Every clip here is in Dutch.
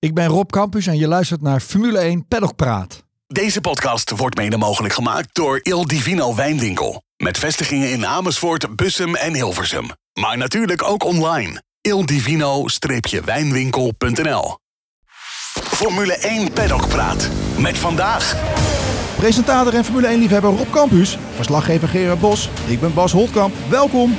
Ik ben Rob Campus en je luistert naar Formule 1 Paddock Praat. Deze podcast wordt mede mogelijk gemaakt door Il Divino Wijnwinkel. Met vestigingen in Amersfoort, Bussum en Hilversum. Maar natuurlijk ook online. ildivino-wijnwinkel.nl Formule 1 Paddock Praat. Met vandaag... Presentator en Formule 1-liefhebber Rob Campus. Verslaggever Gerard Bos. Ik ben Bas Holtkamp. Welkom.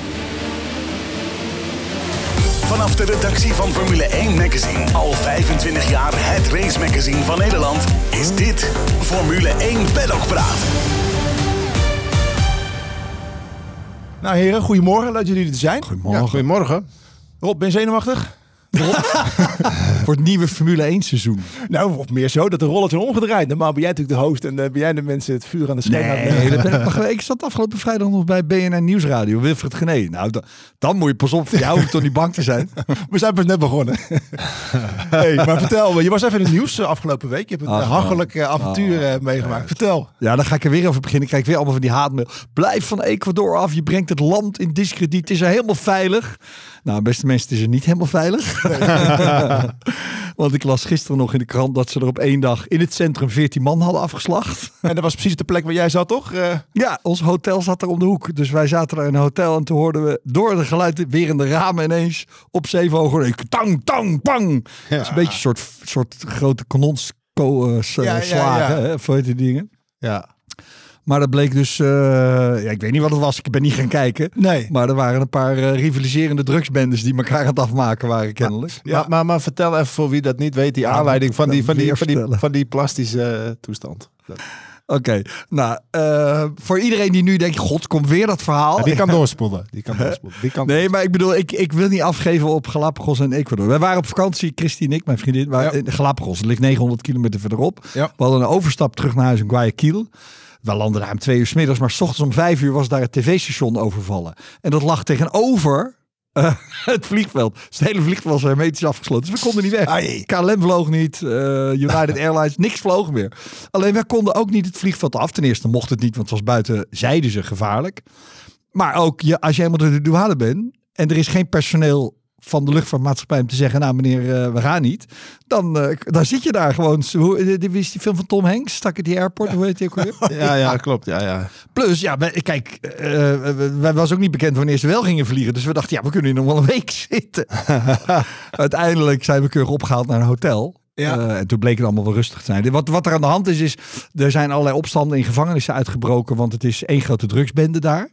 Vanaf de redactie van Formule 1 Magazine, al 25 jaar het race magazine van Nederland, is dit Formule 1 Paddock Praat. Nou heren, goedemorgen. Leuk jullie er zijn. Goedemorgen. goedemorgen. Rob, ben je zenuwachtig? Voor het nieuwe Formule 1 seizoen. Nou, of meer zo, dat de rollen zijn omgedraaid. Normaal ben jij natuurlijk de host en uh, ben jij de mensen het vuur aan de schijn. Nee, ik, zat afgelopen vrijdag nog bij BNN Nieuwsradio, Wilfred Gené. Nou, da- dan moet je pas op, voor jou hoeft toch niet bang te zijn. We zijn pas net begonnen. hey, maar vertel, je was even in het nieuws eh, afgelopen week. Je hebt een Ach, hachelijk eh, avontuur eh, meegemaakt. Vertel. Ja, dan ga ik er weer over beginnen. Ik krijg weer allemaal van die haatmail. Blijf van Ecuador af. Je brengt het land in discrediet. Het is er helemaal veilig. Nou, beste mensen, het is er niet helemaal veilig. Want ik las gisteren nog in de krant dat ze er op één dag in het centrum 14 man hadden afgeslacht. En dat was precies de plek waar jij zat, toch? Eh, Ja, ons hotel zat er om de hoek. Dus wij zaten daar in een hotel en toen hoorden we door de geluid weer in de ramen ineens op zeven ogen. Tang, tang, pang. Het is een beetje een soort, soort grote kanonsslagen, Ja, ja, ja. hè, voor die dingen. ja. Maar dat bleek dus, eh, ja, ik weet niet wat het was, ik ben niet gaan kijken. Nee. Maar er waren een paar eh, rivaliserende drugsbendes die elkaar aan het afmaken waren kennelijk. Ja. Maar, maar, maar vertel even voor wie dat niet weet, die aanleiding van die, van die, van die, van die plastische eh, toestand. Dat- Oké, nou, voor iedereen die nu denkt, god, komt weer dat verhaal. Ja, die kan doorspoelen. Die kan doorspoelen. Die kan Nee, maar ik bedoel, ik, ik wil niet afgeven op Galapagos en Ecuador. Wij waren op vakantie, Christy en ik, mijn vriendin, waren in Galapagos. Dat ligt 900 kilometer verderop. Ja. We hadden een overstap terug naar huis in Guayaquil. We landden daar om twee uur 's middags, maar 's ochtends om vijf uur was daar het tv-station overvallen. En dat lag tegenover eh, het vliegveld. Dus het hele vliegveld was hermetisch afgesloten. Dus we konden niet weg. Ai. KLM vloog niet, eh, United Airlines, niks vloog meer. Alleen wij konden ook niet het vliegveld af. Ten eerste mocht het niet, want het was buiten, zeiden ze, gevaarlijk. Maar ook je, als je helemaal door de douane bent en er is geen personeel van de luchtvaartmaatschappij om te zeggen, nou meneer, eh, we gaan niet. Dan, eh, dan zit je daar gewoon. Hoe, eh, die, wie is die film van Tom Hanks? Stak het die airport? Hoe heet die ook alweer? Ja, ja, klopt. Ja, ja. Plus, ja, wij- kijk, eh, wij was ook niet bekend wanneer ze wel gingen vliegen. Dus we dachten, ja, we kunnen hier nog wel een week zitten. Uiteindelijk zijn we keurig opgehaald naar een hotel. Ja. En toen bleek het allemaal wel rustig te zijn. Wat, wat er aan de hand is, is er zijn allerlei opstanden in gevangenissen uitgebroken. Want het is één grote drugsbende daar.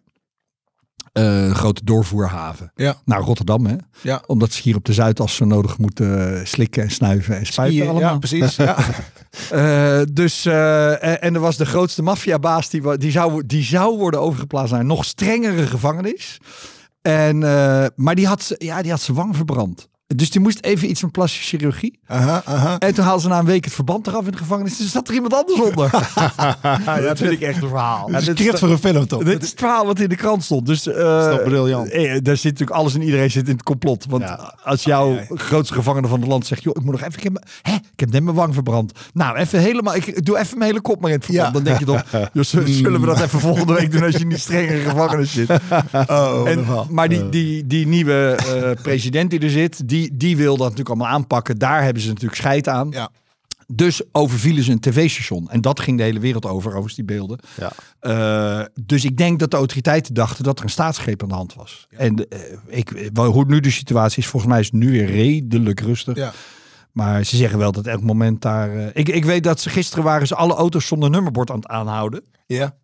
Eh, een grote doorvoerhaven. Ja. Naar Rotterdam, hè? Ja. Omdat ze hier op de Zuidas zo nodig moeten slikken en snuiven en spuiten Skiën, allemaal. Ja, precies. Ja. Eh, dus, eh, en, er was de grootste maffiabaas, die, die, zou, die zou worden overgeplaatst naar een nog strengere gevangenis. En, eh, maar die had, ja, die had zijn wang verbrand. Dus die moest even iets van plastische chirurgie. Aha, aha. En toen haalden ze na een week het verband eraf in de gevangenis. Dus zat er iemand anders onder. ja, dat vind ik echt een verhaal. Dat is voor een film, toch? Dit is het verhaal wat in de krant stond. Dus eh, is toch briljant? eh, daar zit natuurlijk alles en iedereen zit in het complot. Want Ja. als jouw grootste gevangene van het land zegt: joh, ik moet nog even. Ik heb, me- hè, ik heb net mijn wang verbrand. Nou, even helemaal. Ik doe even mijn hele kop maar in het verband. Ja. Dan denk je toch: joh, z- zullen we dat even volgende week doen als je in die strengere gevangenis zit? Oh, En, maar die, die, die nieuwe eh, president die er zit, die, die wil dat natuurlijk allemaal aanpakken. Daar hebben ze natuurlijk scheid aan. Ja. Dus overvielen ze een tv-station. En dat ging de hele wereld over, overigens die beelden. Ja. Eh, dus ik denk dat de autoriteiten dachten dat er een staatsgreep aan de hand was. En eh, ik, hoe nu de situatie is, volgens mij is het nu weer redelijk rustig. Ja. Maar ze zeggen wel dat elk moment daar... eh, ik, ik weet dat ze gisteren waren ze alle auto's zonder nummerbord aan het aanhouden. Ja.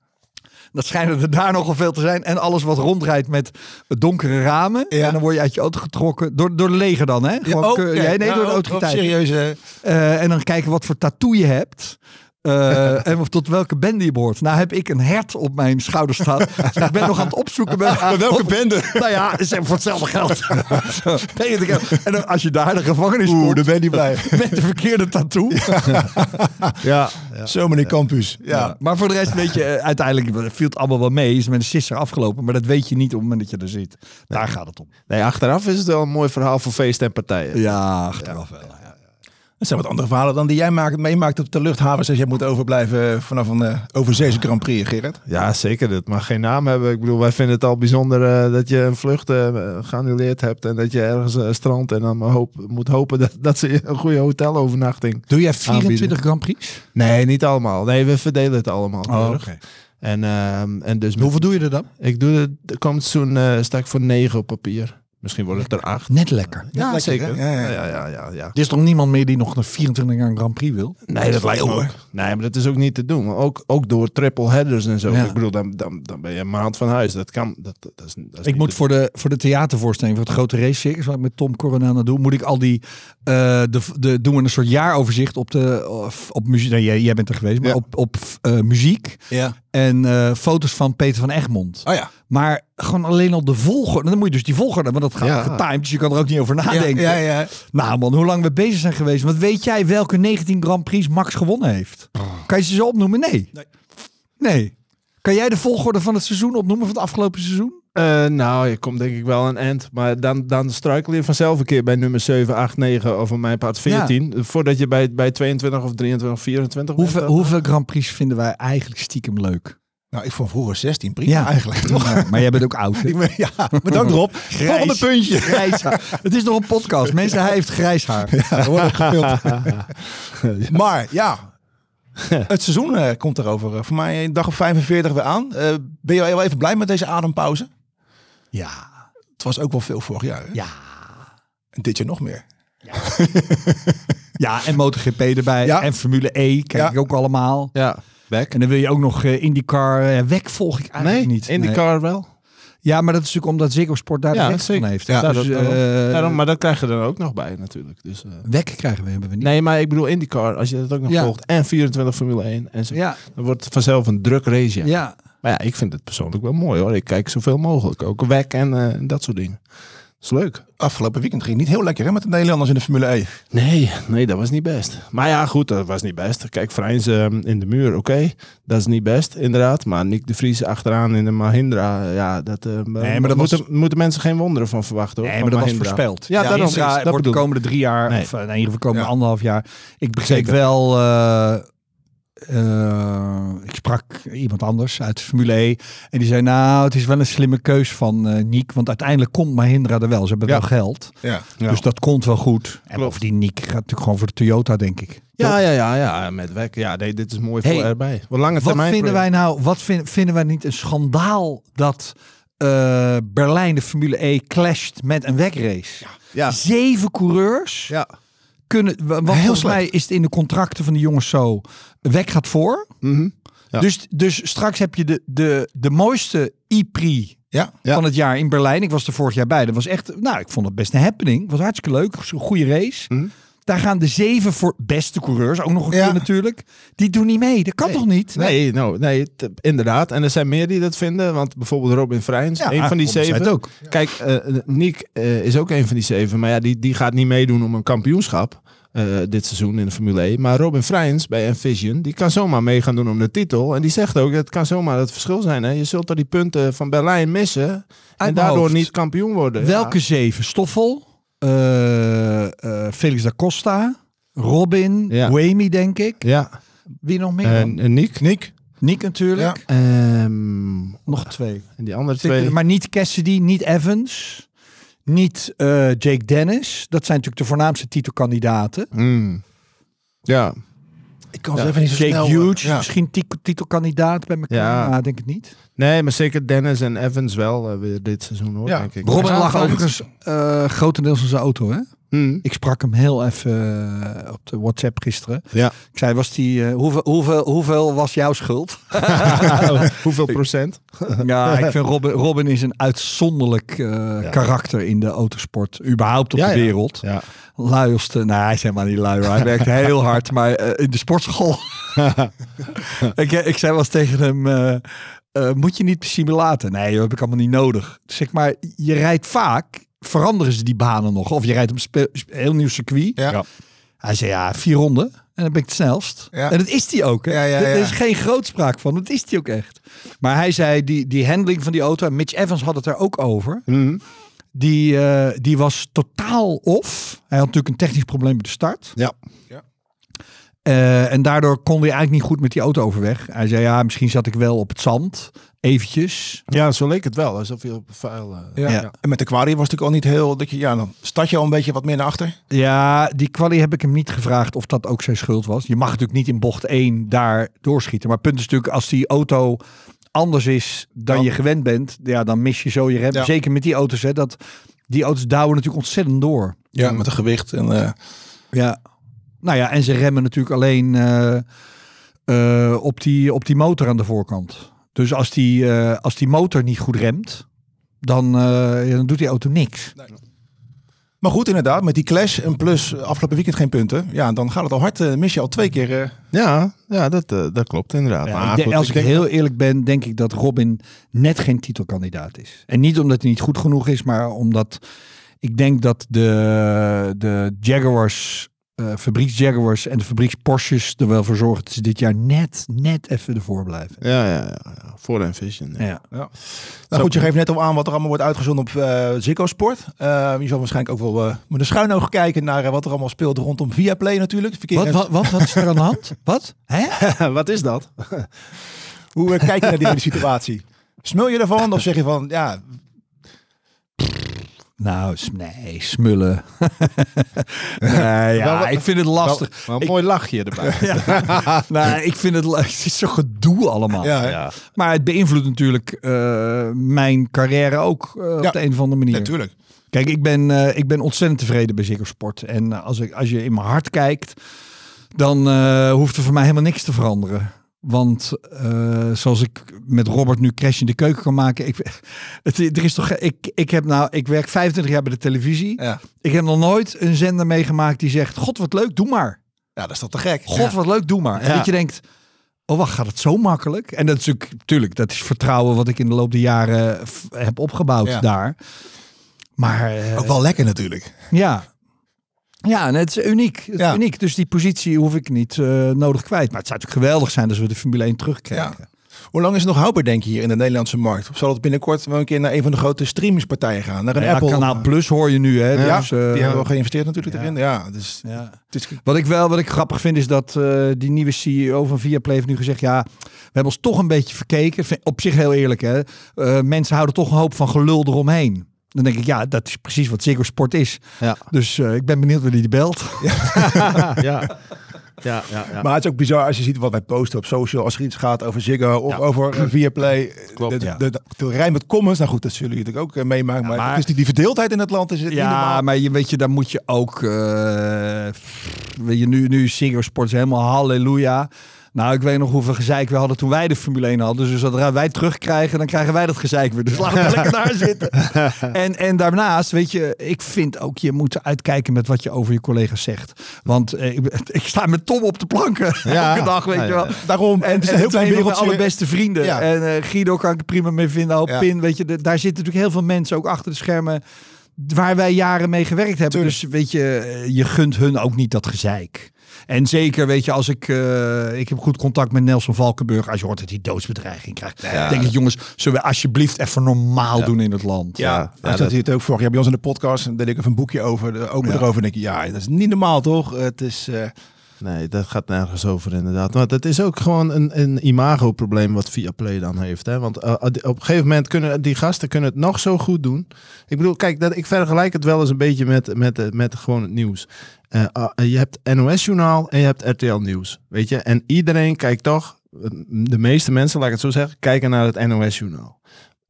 Dat schijnen er daar nogal veel te zijn. En alles wat rondrijdt met donkere ramen. Ja. En dan word je uit je auto getrokken. Door, door de leger dan, hè? Gewoon, oh, kijk, ja, nee, nou, door de autoriteiten. serieuze... Eh, en dan kijken wat voor tattoo je hebt. Eh, en of tot welke bende je behoort. Nou heb ik een hert op mijn schouder staan. Dus ik ben nog aan het opzoeken. Maar welke bende? Nou ja, is voor hetzelfde geld. En dan, als je daar de gevangenis Oeh, komt daar ben je blij. met de verkeerde tattoo. Ja, ja. Zo, meneer Campus. Ja. Ja. Maar voor de rest weet je, eh, uiteindelijk viel het allemaal wel mee. Is met een sisser afgelopen. Maar dat weet je niet op het moment dat je er zit. Daar gaat het om. Nee, achteraf is het wel een mooi verhaal voor feest en partijen. Ja, achteraf wel. Dat zijn wat andere verhalen dan die jij maakt, meemaakt op de luchthavens als jij moet overblijven vanaf een uh, overzeese Grand Prix, Gerrit. Ja, zeker. Dat mag geen naam hebben. Ik bedoel, wij vinden het al bijzonder uh, dat je een vlucht uh, geannuleerd hebt en dat je ergens strandt en dan hoop, moet hopen dat, dat ze een goede hotelovernachting Doe jij 24 aanbieden. Grand Prix? Nee, niet allemaal. Nee, we verdelen het allemaal. Oh. En, ehm, en dus Hoeveel doe je er dan? Ik doe het, de komend seizoen eh, sta ik voor negen op papier. Misschien wordt het er acht. Net lekker. Ja, lekker, zeker. Ja, Ja, ja. ja, ja, ja, ja. Er is toch niemand meer die nog een 24 jaar een Grand Prix wil? Nee, dat lijkt me ook. Nee, maar dat is ook niet te doen. Ook, ook door triple headers en zo. Ja. Ik bedoel, dan, dan, dan ben je een maand van huis. Dat kan. Dat, dat is, dat is Ik moet voor de, voor de theatervoorstelling, voor het grote race circus, wat ik met Tom Coronel doe, moet ik al die, eh, de, de, doen we een soort jaaroverzicht op de, of, op muziek. Nee, jij, jij bent er geweest, maar Ja. op, op eh, muziek Ja. en eh, foto's van Peter van Egmond. Oh ja. Maar gewoon alleen al de volgorde. Dan moet je dus die volgorde, want dat gaat Ja. getimed, dus je kan er ook niet over nadenken. ja, ja. Nou man, hoe lang we bezig zijn geweest. Want weet jij welke 19 Grand Prix Max gewonnen heeft? Kan je ze zo opnoemen? Nee. Nee. Nee. Kan jij de volgorde van het seizoen opnoemen van het afgelopen seizoen? Eh, nou, je komt denk ik wel een end. Maar dan, dan struikel je vanzelf een keer bij nummer 7, 8, 9 of op mijn part 14. Voordat je bij, bij 22 of 23 of 24 bent. Hoeveel, hoeveel Grand Prix vinden wij eigenlijk stiekem leuk? Nou, ik vond vroeger 16 prima eigenlijk. Toch? Ja, maar jij bent ook oud. hè? Ja, bedankt Rob. Volgende puntje. Grijs haar. Het is nog een podcast. Mensen, hij heeft grijs haar. Ja. Maar ja, het seizoen eh, komt erover. eh, voor mij een dag of 45 weer aan. Eh, ben je wel even blij met deze adempauze? Ja. Het was ook wel veel vorig jaar. Hè? Ja. En dit jaar nog meer. Ja, en MotoGP erbij. Ja. En Formule E kijk Ja. ik ook allemaal. Ja, back. En dan wil je ook nog eh, IndyCar. Uh, weg volg ik eigenlijk Nee, niet. in die Nee. car wel. Ja, maar dat is natuurlijk omdat Ziggo Sport daar Ja, de van heeft. Ja, dus, dat, daarom. eh, Daarom, maar dat krijg je er dan ook nog bij natuurlijk. Dus, eh. Wek krijgen we, hebben we niet. Nee, maar ik bedoel IndyCar, als je dat ook nog Ja. volgt. En 24 Formule 1. En zo, Ja, Dan wordt het vanzelf een druk race. Ja. Maar ja, ik vind het persoonlijk wel mooi hoor. Ik kijk zoveel mogelijk. Ook weg en eh, dat soort dingen. Dat is leuk. Afgelopen weekend ging niet heel lekker hè, met de Nederlanders in de Formule E. Nee, nee, dat was niet best. Maar ja, goed, dat was niet best. Kijk, Vrijns eh, in de muur, oké. Dat is niet best, inderdaad. Maar Nick de Vries achteraan in de Mahindra, ja, dat, eh maar dat moeten, was- moeten mensen geen wonderen van verwachten hoor. Nee, maar dat was voorspeld. Ja, daarom. Instra dat wordt de komende drie jaar, Nee. of eh, in ieder geval komende Ja. anderhalf jaar. Ik begreep wel, eh, eh, ik sprak iemand anders uit de Formule E. En die zei, nou, het is wel een slimme keus van eh Niek. Want uiteindelijk komt Mahindra er wel. Ze hebben Ja. wel geld. Ja. Ja. Dus dat komt wel goed. En Klopt. bovendien, Niek gaat natuurlijk gewoon voor de Toyota, denk ik. Ja, ja, ja, ja, met weg. Ja, nee, dit is mooi Hey, voor erbij. Wat lange Wat termijn. vinden wij nou, wat vind- vinden wij niet een schandaal dat eh, Berlijn de Formule E clasht met een wegrace? Ja, Zeven coureurs ja. Kunnen, wa- want Heel volgens slecht. mij is het in de contracten van de jongens zo, weg gaat voor. Mhm. Ja. Dus, dus straks heb je de, de, de mooiste E-Prix Ja. ja. van het jaar in Berlijn. Ik was er vorig jaar bij. Dat was echt, nou, ik vond het best een happening. was hartstikke leuk. Zo'n goede race. Mhm. Daar gaan de zeven voor beste coureurs, ook nog een Ja. keer natuurlijk. Die doen niet mee. Dat kan Nee. toch niet? Nee, nou, nee, inderdaad. En er zijn meer die dat vinden. Want bijvoorbeeld Robin Vrijns, Ja, een van die zei zeven. ook. Kijk, eh Nick eh, is ook een van die zeven. Maar ja, die, die gaat niet meedoen om een kampioenschap. dit seizoen in de Formule 1. Maar Robin Vrijns bij Envision, die kan zomaar mee gaan doen om de titel. En die zegt ook, het kan zomaar het verschil zijn. Hè? Je zult er die punten van Berlijn missen. en daardoor hoofd. niet kampioen worden. Welke zeven? Stoffel, Felix da Costa, Robin, Ja. Wemi denk ik. Ja. Wie nog meer? En, en Nick. Nick. Nick natuurlijk. Ja. Ehm, Nog twee. en die andere er- twee. Maar niet Cassidy, niet Evans, niet eh, Jake Dennis. Dat zijn natuurlijk de voornaamste titelkandidaten. Hmm. Ja, Ik kan Ja. ze even niet zo Jake snel... Hughes, ja. misschien ti- titelkandidaat bij elkaar. Ja. maar denk het niet. nee, maar zeker Dennis en Evans wel eh, weer dit seizoen hoor, Ja. denk ik. Robin lag overigens eh, grotendeels in zijn auto. Hè? Hmm. Ik sprak hem heel even eh, op de WhatsApp gisteren. Ja. Ik zei, was die, eh, hoeveel, hoeveel, hoeveel was jouw schuld? Hoeveel procent? ja, ik vind Robin, Robin is een uitzonderlijk eh, karakter in de autosport. Überhaupt op Ja, de ja. wereld. Ja. Luielste, nou hij is helemaal niet lui. Hij werkt heel hard, maar in de sportschool. ik, ik zei wel eens tegen hem, moet je niet per simulator? Nee, dat heb ik allemaal niet nodig. Zeg maar, je rijdt vaak, veranderen ze die banen nog. Of je rijdt op heel nieuw circuit. Ja. Ja. Hij zei, ja, vier ronden. En dan ben ik het snelst. Ja. En dat is hij ook. Hè? Ja, ja, Er- Er is geen grootspraak van. Dat is hij ook echt. Maar hij zei, die, die handling van die auto... en Mitch Evans had het er ook over. Hmm. Die, eh, die was totaal off. Hij had natuurlijk een technisch probleem bij de start. Ja. Eh, en daardoor kon hij eigenlijk niet goed met die auto overweg. Hij zei, ja, misschien zat ik wel op het zand. Eventjes. Ja, zo leek het wel. Alsof je op vuil... eh, Ja. Ja. En met de quali was het natuurlijk al niet heel... Dat je, ja, dan start je al een beetje wat meer naar achter. Ja, die kwalie heb ik hem niet gevraagd of dat ook zijn schuld was. Je mag natuurlijk niet in bocht 1 daar doorschieten. Maar het punt is natuurlijk, als die auto anders is dan Dan- je gewend bent, ja, dan mis je zo je rem. Ja. Zeker met die auto's, hè, dat die auto's douwen natuurlijk ontzettend door. Ja, met een gewicht. En, eh, Ja. Nou ja, en ze remmen natuurlijk alleen eh, eh, op, die, op die motor aan de voorkant. Dus als die, eh, als die motor niet goed remt, dan, eh, ja, dan doet die auto niks. Maar goed, inderdaad, met die clash en plus afgelopen weekend geen punten. Ja, dan gaat het al hard. mis je al twee keer. eh, Ja, ja dat, dat klopt inderdaad. Ja, maar ik denk- goed, als ik, heel eerlijk ben, denk ik dat Robin net geen titelkandidaat is. En niet omdat hij niet goed genoeg is, maar omdat ik denk dat de, de Jaguars, eh fabrieks Jaguars en de fabrieks Porsches er wel voor zorgen dat ze dit jaar net, net even ervoor blijven. Ja, ja, ja. Voor Envision. Ja. Ja. Nou goed, je geeft net al aan wat er allemaal wordt uitgezonden op eh Ziggo Sport. Eh, je zal waarschijnlijk ook wel eh, met een schuin oog kijken naar wat er allemaal speelt rondom Viaplay natuurlijk. Verkeer- Wat, wat, wat, wat is er aan de hand? Wat? Hè? Wat is dat? Hoe kijk je naar die hele situatie? Smul je ervan of zeg je van, ja, Nou, nee, smullen. nee, ja, Wel- ik vind het lastig. Wel een mooi lachje erbij. nee, ik vind het, het is zo gedoe allemaal. ja. Maar het beïnvloedt natuurlijk eh, mijn carrière ook eh, Ja, op de een of andere manier. natuurlijk. Kijk, ik ben, eh, ik ben ontzettend tevreden bij Ziggo Sport. En als, ik, als je in mijn hart kijkt, dan eh, hoeft er voor mij helemaal niks te veranderen. Want eh, zoals ik met Robert nu Crash in de keuken kan maken. Ik, het, er is toch, ik, ik, heb nou, ik werk 25 jaar bij de televisie. Ja. Ik heb nog nooit een zender meegemaakt die zegt... God, wat leuk, doe maar. ja, dat is toch te gek? God, wat leuk, doe maar. En Ja. dat je denkt, oh wacht, gaat het zo makkelijk? En dat is natuurlijk, tuurlijk, dat is vertrouwen wat ik in de loop der jaren heb opgebouwd Ja. daar. Maar eh, Ook wel lekker natuurlijk. ja. Ja, en het is uniek. Het is Ja. uniek. Dus die positie hoef ik niet eh, nodig kwijt. Maar het zou natuurlijk geweldig zijn als we de Formule 1 terugkrijgen. Hoe lang is het nog houdbaar, denk je, hier in de Nederlandse markt? Of zal het binnenkort wel een keer naar een van de grote streamingspartijen gaan? Naar een Ja, Apple? Kanaal Plus hoor je nu. Hè? Ja, dus, eh, die hebben wel geïnvesteerd natuurlijk ja. erin. Ja, dus ja. het is... Wat ik wel wat ik grappig vind is dat eh, die nieuwe CEO van Viaplay heeft nu gezegd... ja, we hebben ons toch een beetje verkeken. Op zich heel eerlijk, hè. Eh, mensen houden toch een hoop van gelul eromheen. Dan denk ik, ja, dat is precies wat Ziggo Sport is. Ja. Dus eh, ik ben benieuwd wie die belt. ja. Ja, ja, ja. Maar het is ook bizar als je ziet wat wij posten op social. Als er iets gaat over Ziggo of Ja. over eh, Viaplay. Klopt, de, de, ja. de, de, de rij met comments. Nou goed, dat zullen jullie natuurlijk ook eh, meemaken. maar maar- het is die, die verdeeldheid in het land is het Ja, maar je weet je, daar moet je ook. eh, weet je, nu, nu is Ziggo Sport helemaal halleluja. Nou, ik weet nog hoeveel gezeik we hadden toen wij de Formule 1 hadden. Dus zodra wij terugkrijgen, dan krijgen wij dat gezeik weer. Dus laten we lekker daar zitten. En, en daarnaast, weet je, ik vind ook, je moet uitkijken met wat je over je collega's zegt. Want eh, ik, ik sta met Tom op de planken Ja. elke dag, weet Ja, je wel. Daarom, en En het is een heel mijn wereldje. allerbeste vrienden. Ja. En eh, Guido kan ik er prima mee vinden. Al. Pin, weet je, de- daar zitten natuurlijk heel veel mensen ook achter de schermen waar wij jaren mee gewerkt hebben. Tuurlijk. Dus weet je, eh, je gunt hun ook niet dat gezeik. En zeker, weet je, als ik, eh, ik heb goed contact met Nelson Valkenburg. Als je hoort dat hij doodsbedreiging krijgt. Ja. denk ik, jongens, zullen we alsjeblieft even normaal doen in het land. Ja, Ja, ja, ja, dat dat- zie je het ook vorig jaar bij ons in de podcast. En deed ik even een boekje over, Ja. erover. En denk ik, ja, dat is niet normaal toch? Het is, eh, Nee, dat gaat nergens over inderdaad. Want het is ook gewoon een, een imagoprobleem wat Viaplay dan heeft. Hè? Want eh, op een gegeven moment kunnen die gasten kunnen het nog zo goed doen. Ik bedoel, kijk, dat, ik vergelijk het wel eens een beetje met, met, met gewoon het nieuws. Eh, ah, je hebt NOS-journaal en je hebt RTL Nieuws. Weet je? En iedereen kijkt toch, eh, de meeste mensen, laat ik het zo zeggen, kijken naar het NOS-journaal.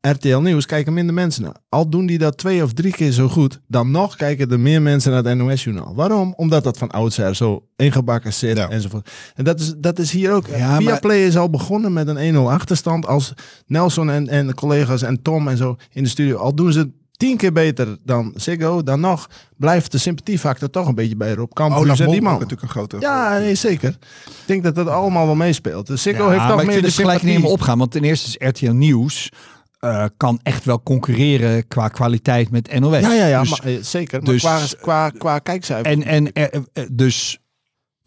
RTL Nieuws kijken minder mensen naar. Al doen die dat twee of drie keer zo goed, dan nog kijken er meer mensen naar het NOS-journaal. Waarom? Omdat dat van oudsher zo ingebakken zit Ja. enzovoort. En dat is, dat is hier ook. Ja, maar- Viaplay is al begonnen met een 1-0 achterstand. Als Nelson en, en de collega's en Tom en zo in de studio, al doen ze tien keer beter dan Ziggo, dan nog blijft de sympathiefactor toch een beetje bij Rob Campus Olaf en Mol die ook man. natuurlijk een grote... Ja, nee, zeker. Ik denk dat dat allemaal wel meespeelt. Dus Ziggo Ja, heeft toch maar ik meer vind de gelijk niet helemaal opgaan. Want ten eerste is RTL Nieuws eh, kan echt wel concurreren qua kwaliteit met NOS. Ja, ja, ja Dus- maar, eh, zeker. Maar dus- qua, qua, qua kijkcijfers. En, en eh, dus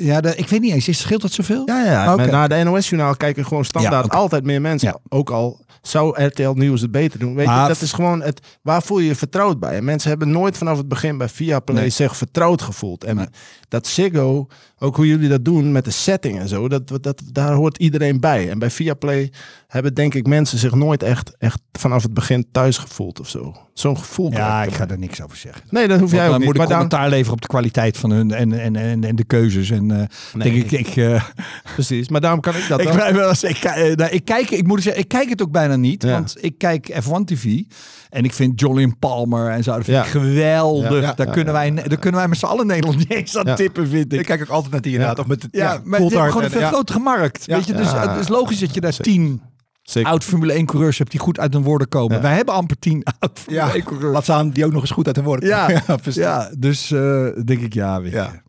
Ja, de, ik weet niet eens. Is, scheelt dat zoveel? Ja, ja. Oké. Maar naar de NOS-journaal kijken gewoon standaard Ja, altijd meer mensen. Ja. Ook al zou RTL Nieuws het beter doen. Weet je, dat is gewoon het. Waar voel je je vertrouwd bij? En mensen hebben nooit vanaf het begin bij Viaplay Nee. zich vertrouwd gevoeld. En Nee. dat Ziggo, ook hoe jullie dat doen met de setting en zo, dat, dat, daar hoort iedereen bij. En bij Viaplay hebben denk ik mensen zich nooit echt, echt vanaf het begin thuis gevoeld of zo. Zo'n gevoel. Ja, ik ga er niks over zeggen. Nee, dat hoef jij ook dan niet. moet ik Maar dan, commentaar leveren op de kwaliteit van hun en, en, en, en de keuzes. En eh Nee. denk ik, ik, eh, precies. Maar daarom kan ik dat ik, wel. eens, ik, eh, nou, ik kijk, ik moet zeggen, ik kijk het ook bijna niet, Ja. want ik kijk F1 TV en ik vind Jolien Palmer en zo, dat vind Ja. ik geweldig. Ja, ja, daar, ja, kunnen ja. wij, daar kunnen wij met z'n allen in Nederland niet eens aan Ja. tippen, vind ik. Ik kijk ook altijd naar die inderdaad. Of met ja, ja, maar het is Coulthard gewoon een en- veel grotere markt. Weet je, dus het is logisch dat je daar tien Zeker. oud Formule 1 coureurs hebt die goed uit hun woorden komen. Ja. Wij hebben amper tien oud Formule Ja, 1 coureurs. laat staan die ook nog eens goed uit de woorden. Ja. ja dus eh, denk ik ja. Ja.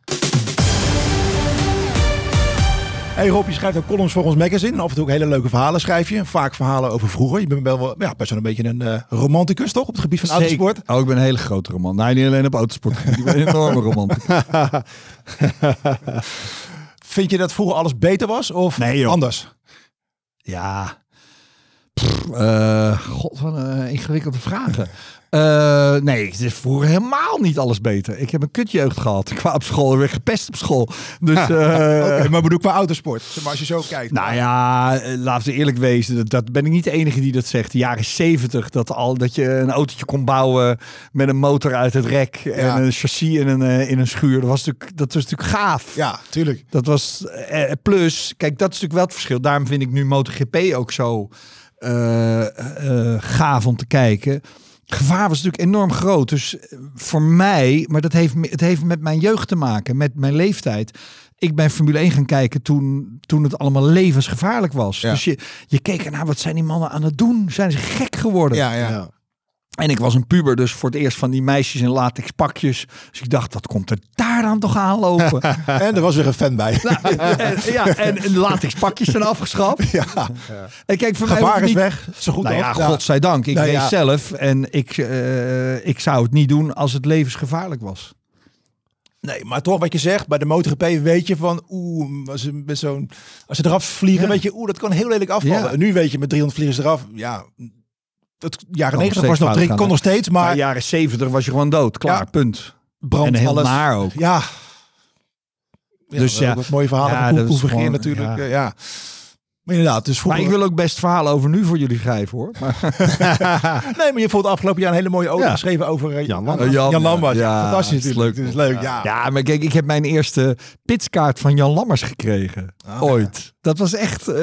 Hey Rob, je schrijft ook columns voor ons magazine. Af en toe ook hele leuke verhalen schrijf je. Vaak verhalen over vroeger. Je bent wel, ja, best wel een beetje een eh, romanticus, toch? Op het gebied van autosport. Zeker. Oh, ik ben een hele grote roman. Nee, niet alleen op autosport. Ik ben een enorme romanticus. Vind je dat vroeger alles beter was? Of Nee, anders? Ja. Eh, God, wat een eh, ingewikkelde vragen. Eh, nee, het is vroeger helemaal niet alles beter. Ik heb een kutjeugd gehad. Ik kwam op school en werd gepest op school. Dus, maar bedoel qua autosport. Maar als je zo kijkt. Nou ja, laten we eerlijk wezen. Dat, dat ben ik niet de enige die dat zegt. De jaren zeventig, dat, al, dat je een autootje kon bouwen met een motor uit het rek en Ja. een chassis in een, in een schuur. Dat was natuurlijk, dat was natuurlijk gaaf. Ja, tuurlijk. Dat was plus, kijk, dat is natuurlijk wel het verschil. Daarom vind ik nu MotoGP ook zo gaaf om te kijken. Gevaar was natuurlijk enorm groot. Dus eh, voor mij, maar dat heeft, het heeft met mijn jeugd te maken, met mijn leeftijd. Ik ben Formule 1 gaan kijken toen, toen het allemaal levensgevaarlijk was. Ja. Dus je, je keek ernaar, wat zijn die mannen aan het doen? Zijn ze gek geworden? Ja, ja. Ja. En ik was een puber, dus voor het eerst van die meisjes in latex pakjes. Dus ik dacht, wat komt er daar dan toch aanlopen? En er was weer een fan bij. Nou, en, ja, en, latex pakjes zijn afgeschaft. ja. En kijk, voor Gevaar is niet... weg. Zo goed Nou ja, als. godzijdank. Ik Nou reed ja. zelf en ik, eh, ik zou het niet doen als het levensgevaarlijk was. Nee, maar toch wat je zegt, bij de MotoGP weet je van, oeh, als ze, met zo'n, als ze eraf vliegen, Ja. weet je, oeh, dat kan heel lelijk afvallen. Ja. En nu weet je, met 300 vliegers eraf, ja, het jaren nog 90 steeds was nog drie, kon nog steeds, Maar maar in de jaren zeventig was je gewoon dood. Klaar, Ja. punt. brand en heel alles. naar ook. Ja. ja. Dus dat ja. ook wat mooie verhalen Ja, van dat hoe, is hoe vergeer gewoon- natuurlijk. ja. Maar inderdaad, dus Maar vroeger... ik wil ook best verhalen over nu voor jullie schrijven hoor. Maar, Nee, maar je vond afgelopen jaar een hele mooie ode Ja. geschreven over eh, Jan Jan, Jan, Jan Lambert. ja. Fantastisch het is natuurlijk. leuk. Het is leuk, ja. ja, maar kijk, ik heb mijn eerste pitskaart van Jan Lammers gekregen. Ah, Ooit. Dat was echt... eh,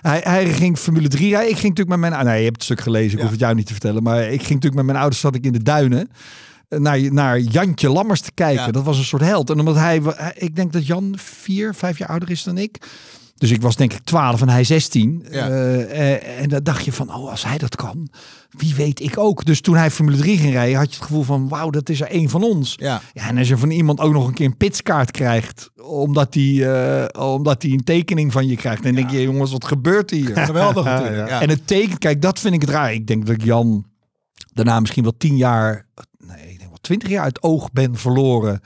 hij, hij ging Formule 3 rijden. Ik ging natuurlijk met mijn... ah, nee, je hebt het stuk gelezen. Ik Ja. hoef het jou niet te vertellen. Maar ik ging natuurlijk met mijn ouders zat ik in de duinen. eh, Naar, naar Jantje Lammers te kijken. Ja. Dat was een soort held. En omdat hij- Ik denk dat Jan vier, vijf jaar ouder is dan ik. Dus ik was denk ik 12 en hij 16. Ja. Eh, eh, en dan dacht je van, oh, als hij dat kan, wie weet ik ook. Dus toen hij Formule 3 ging rijden, had je het gevoel van, wauw, dat is er één van ons. Ja. Ja, en als je van iemand ook nog een keer een pitskaart krijgt, omdat hij eh, omdat hij een tekening van je krijgt, dan denk je, jongens, wat gebeurt hier? Geweldig natuurlijk. En het teken, kijk, dat vind ik het raar. Ik denk dat ik Jan daarna misschien wel tien jaar, nee, ik denk wel twintig jaar uit oog ben verloren.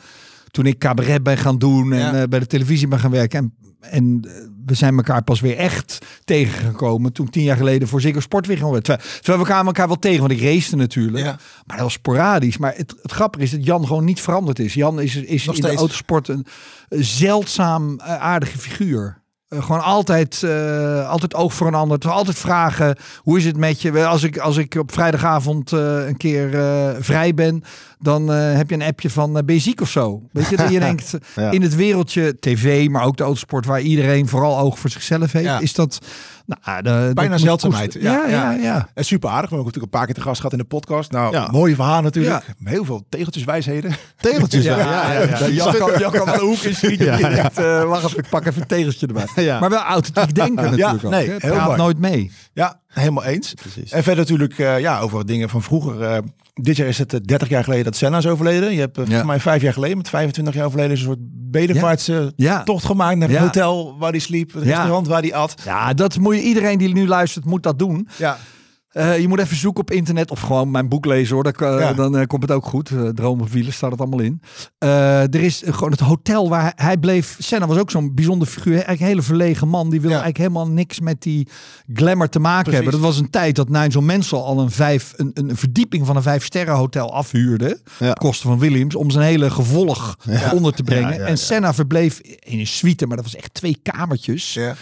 Toen ik cabaret ben gaan doen en bij de televisie ben gaan werken. En, en we zijn elkaar pas weer echt tegengekomen toen ik tien jaar geleden voor Ziggo Sport weer gaan Terwijl, terwijl we elkaar, elkaar wel tegen, want ik race natuurlijk. Ja. Maar dat was sporadisch. Maar het, het grappige is dat Jan gewoon niet veranderd is. Jan is, is Nog in de steeds. autosport een, een zeldzaam eh, aardige figuur. Eh, gewoon altijd, eh, altijd oog voor een ander. Altijd vragen, hoe is het met je? Als ik, als ik op vrijdagavond eh, een keer vrij ben, dan heb je een appje van, ben je ziek of zo? Weet je, dat je denkt, Ja. in het wereldje tv, maar ook de autosport, waar iedereen vooral oog voor zichzelf heeft, Ja. is dat... Nou, de, dat moet zeldzaamheid. Ja, ja, ja. En super aardig. We hebben ook natuurlijk een paar keer te gast gehad in de podcast. Nou, Ja. mooie verhaal natuurlijk. Heel veel tegeltjeswijsheden. Tegeltjes. Ja, ja, ja. Jan kan, Jan kan een hoek in schieten. Ja, eh, wacht even, ik pak even een tegeltje erbij. Ja. Maar wel authentiek denken natuurlijk ook. nee, hè. heel Praat mooi. nooit mee. Ja, helemaal eens. Precies. En verder natuurlijk eh, ja, over dingen van vroeger. Eh, dit jaar is het eh, 30 jaar geleden dat Senna is overleden. Je hebt eh, volgens mij vijf jaar geleden, met 25 jaar overleden, is een soort bedevaartse Ja. tocht gemaakt naar het hotel waar hij sliep, het Ja. restaurant waar hij at. Ja, dat moet je, iedereen die nu luistert, moet dat doen. Ja, Eh, je moet even zoeken op internet of gewoon mijn boek lezen hoor. Dan, Ja. dan eh, komt het ook goed. Uh, Dromen of wielen staat het allemaal in. Eh, er is gewoon het hotel waar hij, bleef. Senna was ook zo'n bijzonder figuur. Eigenlijk een hele verlegen man. Die wilde Ja. eigenlijk helemaal niks met die glamour te maken Precies. hebben. Dat was een tijd dat Nigel Mansell al een, vijf, een, een verdieping van een vijf sterren hotel afhuurde. Ja. Kosten van Williams. Om zijn hele gevolg onder te brengen. En Senna verbleef in een suite. Maar dat was echt twee kamertjes Ja.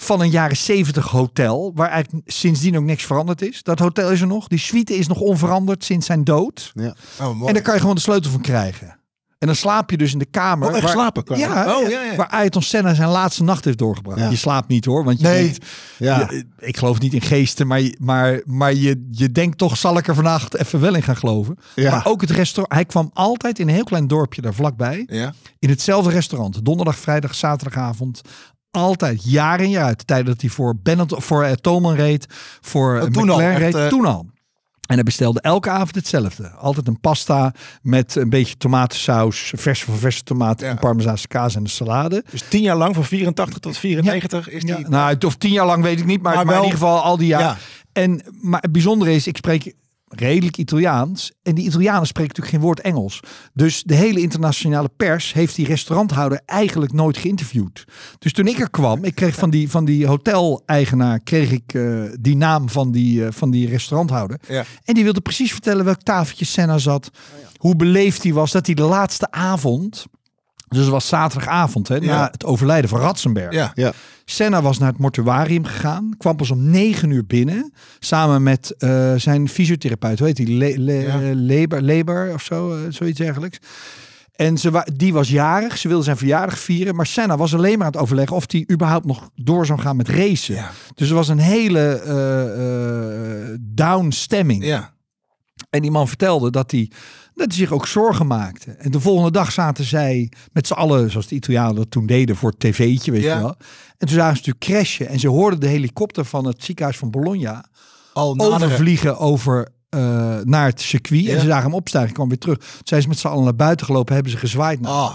Van een jaren 70 hotel, waar eigenlijk sindsdien ook niks veranderd is. Dat hotel is er nog. Die suite is nog onveranderd sinds zijn dood. Ja. Oh. En daar kan je gewoon de sleutel van krijgen. En dan slaap je dus in de kamer. Oh, echt waar- slapen kan? Ja, Oh, ja, ja. waar Ayrton Senna zijn laatste nacht heeft doorgebracht. Ja. Je slaapt niet hoor, want je Nee. denkt, Ja. je- ik geloof niet in geesten, maar, je- maar, maar je, je denkt toch, zal ik er vannacht even wel in gaan geloven. Ja. Maar ook het restaurant. Hij kwam altijd in een heel klein dorpje daar vlakbij. Ja. In hetzelfde restaurant. Donderdag, vrijdag, zaterdagavond. Altijd, jaar in jaar uit. De tijd dat hij voor Bennett, voor uh, Toman reed. Voor Oh, uh, toen al, McLaren echt, reed. eh, Toen al. En hij bestelde elke avond hetzelfde. Altijd een pasta met een beetje tomatensaus, verse van verse tomaten, Ja. en parmezaanse kaas en een salade. Dus tien jaar lang, van 84 tot 94, is die... Ja, nou, het- of tien jaar lang weet ik niet, maar, Maar maar, wel- in ieder geval al die jaar. Ja. En maar het bijzondere is, ik spreek redelijk Italiaans. En die Italianen spreken natuurlijk geen woord Engels. Dus de hele internationale pers heeft die restauranthouder eigenlijk nooit geïnterviewd. Dus toen ik er kwam, ik kreeg van die, van die hotel-eigenaar, kreeg ik eh, die naam van die, eh, van die restauranthouder. Ja. En die wilde precies vertellen welk tafeltje Senna zat. Hoe beleefd hij was. Dat hij de laatste avond, dus het was zaterdagavond, hè, Ja. na het overlijden van Ratzenberg. Ja. Ja. Senna was naar het mortuarium gegaan. Kwam pas om negen uur binnen. Samen met eh, zijn fysiotherapeut. Hoe heet die? Le, Le- Ja. Leber, Leber of zo. eh, zoiets dergelijks. En ze wa- die was jarig. Ze wilde zijn verjaardag vieren. Maar Senna was alleen maar aan het overleggen of hij überhaupt nog door zou gaan met racen. Dus er was een hele eh, eh, down stemming. Ja. En die man vertelde dat hij, dat hij zich ook zorgen maakte. En de volgende dag zaten zij met z'n allen, zoals de Italianen dat toen deden, voor het tv'tje, weet Ja. je wel. En toen zagen ze natuurlijk crashen. En ze hoorden de helikopter van het ziekenhuis van Bologna Al overvliegen over eh, naar het circuit. Ja. En ze zagen hem opstijgen, kwam weer terug. Toen zijn ze met z'n allen naar buiten gelopen, hebben ze gezwaaid. naar Ah.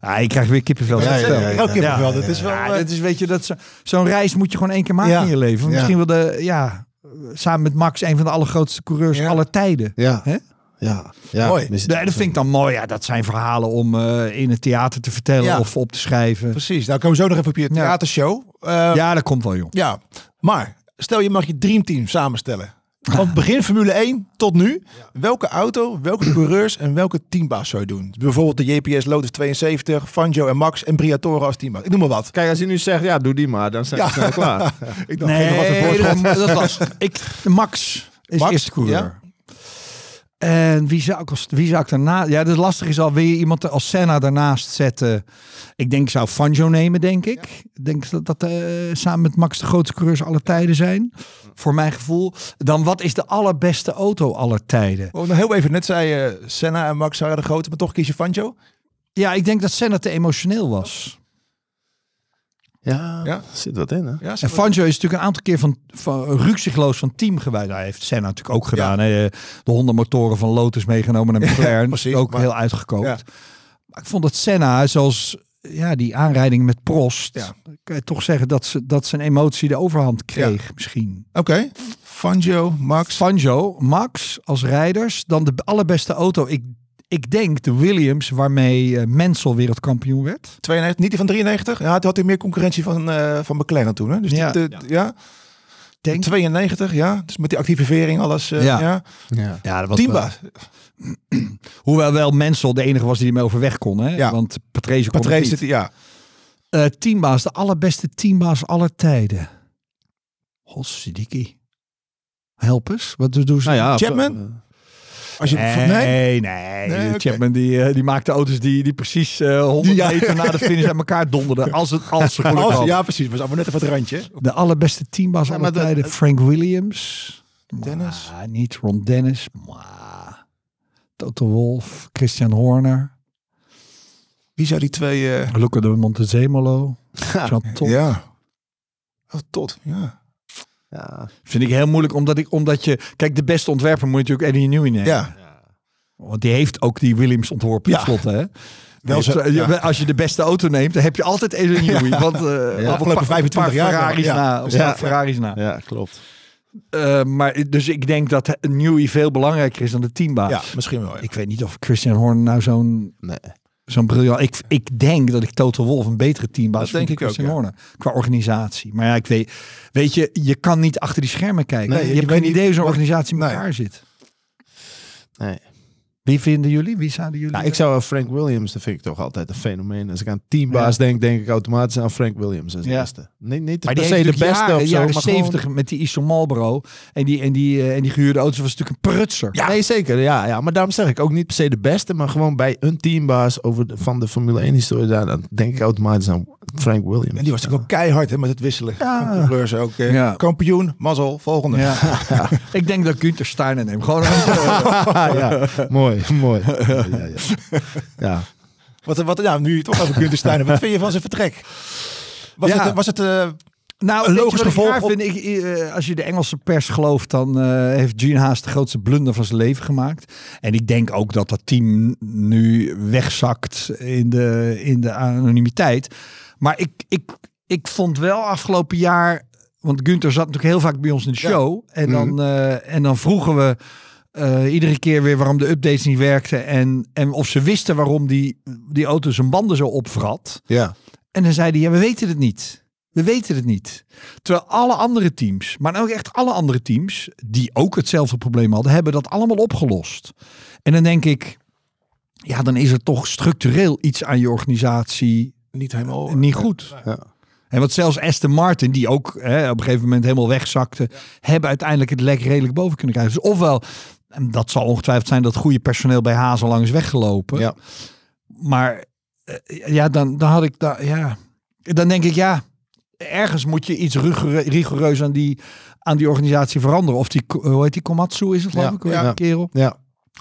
Ah, je krijgt weer kippenvel. Ja, ja, is ja, ja. Kippenvel, dat is wel, Ja, dat is, weet je, dat zo- zo'n reis moet je gewoon één keer maken Ja. in je leven. Ja. Misschien wel de, ja, samen met Max, een van de allergrootste coureurs Ja. aller tijden. Ja. Hè? Ja. ja. Mooi. Nee, dat vind ik dan mooi. Ja, dat zijn verhalen om eh, in het theater te vertellen Ja. of op te schrijven. Precies. Nou komen we zo nog even op je theatershow. Eh, Ja, dat komt wel, joh. Ja, maar stel je mag je dreamteam samenstellen. Van begin Formule 1 tot nu. Welke auto, welke coureurs en welke teambaas zou je doen? Bijvoorbeeld de JPS Lotus 72, Fangio en Max en Briatore als teambaas. Ik noem maar wat. Kijk, als je nu zegt, ja, doe die maar, dan zijn we Ja. snel klaar. Ik dacht, een voorschot. dat, dat is lastig. Ik, Max is Max, eerste coureur. ja. En wie zou ik als wie zou ik daarna? Ja, het lastige is al wil je iemand als Senna daarnaast zetten. Ik denk ik zou Fangio nemen, denk ik. Ik denk dat dat eh, samen met Max de grootste coureurs aller tijden zijn. Voor mijn gevoel. Dan wat is de allerbeste auto aller tijden? Oh, nou, heel even, net zei je Senna en Max waren de grote, maar toch kies je Fangio? Ja, ik denk dat Senna te emotioneel was. Ja, Ja. zit wat in, hè? Ja, En Fangio is natuurlijk een aantal keer van, van rukzichtloos van team gewijd. Hij heeft Senna natuurlijk ook gedaan. Hè? De Honda-motoren van Lotus meegenomen naar McLaren. precies, ook maar- heel uitgekookt. Ja. Maar ik vond dat Senna, zoals ja, die aanrijding met Prost, Ja. kan je toch zeggen dat, ze, dat zijn emotie de overhand kreeg misschien. Oké, Fangio, Max. Fangio, Max als rijders, dan de allerbeste auto. Ik, ik denk de Williams waarmee eh, Mansell wereldkampioen werd. 92, niet die van 93? Ja, toen had hij meer concurrentie van, eh van McLaren toen. Hè? Dus die, Ja. de- ja. Denk, 92, ja. Dus met die activering, alles. eh, Ja. ja. Ja. ja, dat was wel-. Hoewel wel Mansell de enige was die ermee overweg kon. Hè? Ja. Want Patrese kon het Patrese, niet. ja. Eh, teambaas, de allerbeste teambaas aller tijden. Godsidiki. Help eens. Wat doen ze? Nou ja, Chapman? Eh, Als je, Nee, nee? nee. Nee, oké. Chapman die, eh, die maakte auto's die, die precies eh 100 Ja. meter na de finish aan elkaar donderden. Als, het, als ze Als- ja, precies. Was allemaal net even het randje. De allerbeste teambaas Ja, de- tijden. Frank Williams. Dennis. Maar, niet Ron Dennis. Maar, Toto Wolff. Christian Horner. Wie zou die twee... eh, Luca de Montezemolo. John Todd. ja. Oh, tot. Ja. Ja. Vind ik heel moeilijk, omdat, ik, omdat je... Kijk, de beste ontwerper moet je natuurlijk Eddie Newey nemen. Ja. Want die heeft ook die Williams ontworpen, Ja. tenslotte. Hè? Wel Dus, zo, eh, je- ja. Als je de beste auto neemt, dan heb je altijd Eddie Newey. Want eh, op een Afgelopen paar- 25 een paar jaar. Ferraris Ja. na. Ja. paar Ferraris na. ja, klopt. Eh, maar dus ik denk dat Newey veel belangrijker is dan de teambaas. Ja, misschien wel. ja. Ik weet niet of Christian Horner nou zo'n Nee. Zo'n briljant. Ik, ik denk dat ik Total Wolf een betere teambaas Dat vind denk dan ik ook, Christian ja. Qua organisatie. Maar ja, ik weet, weet je, je kan niet achter die schermen kijken. Nee, je, je hebt weet geen niet idee hoe zo'n organisatie in nee. elkaar zit. Nee. Wie vinden jullie? Wie zouden jullie? Nou, ik zou Frank Williams, dat vind ik toch altijd een fenomeen. Als ik aan teambaas denk, denk ik automatisch aan Frank Williams als Ja. eerste. Nee, niet maar per se de beste jaren, of zo, jaren maar gewoon- 70 met die ISO Marlboro en die, en die, eh, en die gehuurde auto's was natuurlijk een prutser. Ja. Nee, zeker. Ja, ja, maar daarom zeg ik ook niet per se de beste, maar gewoon bij een teambaas over de, van de Formule 1 historie, daar, dan denk ik automatisch aan Frank Williams. En die was natuurlijk ook keihard hè, met het wisselen. Ja. Van ook. eh, Ja. Kampioen, mazzel, volgende. Ja. ik denk dat Günther Steiner neemt. Gewoon een, ja, mooi, mooi. Ja, ja, ja. ja. Wat, wat, ja, nu toch over Gunther Steiner. Wat vind je van zijn vertrek? Was Ja. het, was het eh, Nou, Een logisch ik gevolg op- vind? Ik, eh, als je de Engelse pers gelooft, dan eh, heeft Gene Haas de grootste blunder van zijn leven gemaakt. En ik denk ook dat dat team nu wegzakt in de, in de anonimiteit. Maar ik, ik, ik vond wel afgelopen jaar, want Gunther zat natuurlijk heel vaak bij ons in de Ja. show. En, dan, eh, en dan vroegen we eh, iedere keer weer waarom de updates niet werkten. En, en of ze wisten waarom die, die auto zijn banden zo opvrat. ja. En dan zei hij, ja, we weten het niet. We weten het niet. Terwijl alle andere teams, maar ook echt alle andere teams, die ook hetzelfde probleem hadden, hebben dat allemaal opgelost. En dan denk ik, ja, dan is er toch structureel iets aan je organisatie niet helemaal... niet goed. Ja. En wat zelfs Aston Martin, die ook hè, op een gegeven moment helemaal wegzakte, hebben uiteindelijk het lek redelijk boven kunnen krijgen. Dus ofwel, en dat zal ongetwijfeld zijn dat goede personeel bij Haas al lang is weggelopen. Ja. Maar eh, ja, dan, dan had ik daar, ja, dan denk ik ja, ergens moet je iets rigoureus aan die, aan die organisatie veranderen. Of die, hoe heet die, Komatsu is het geloof Ja, ik, ja. kerel? Ja.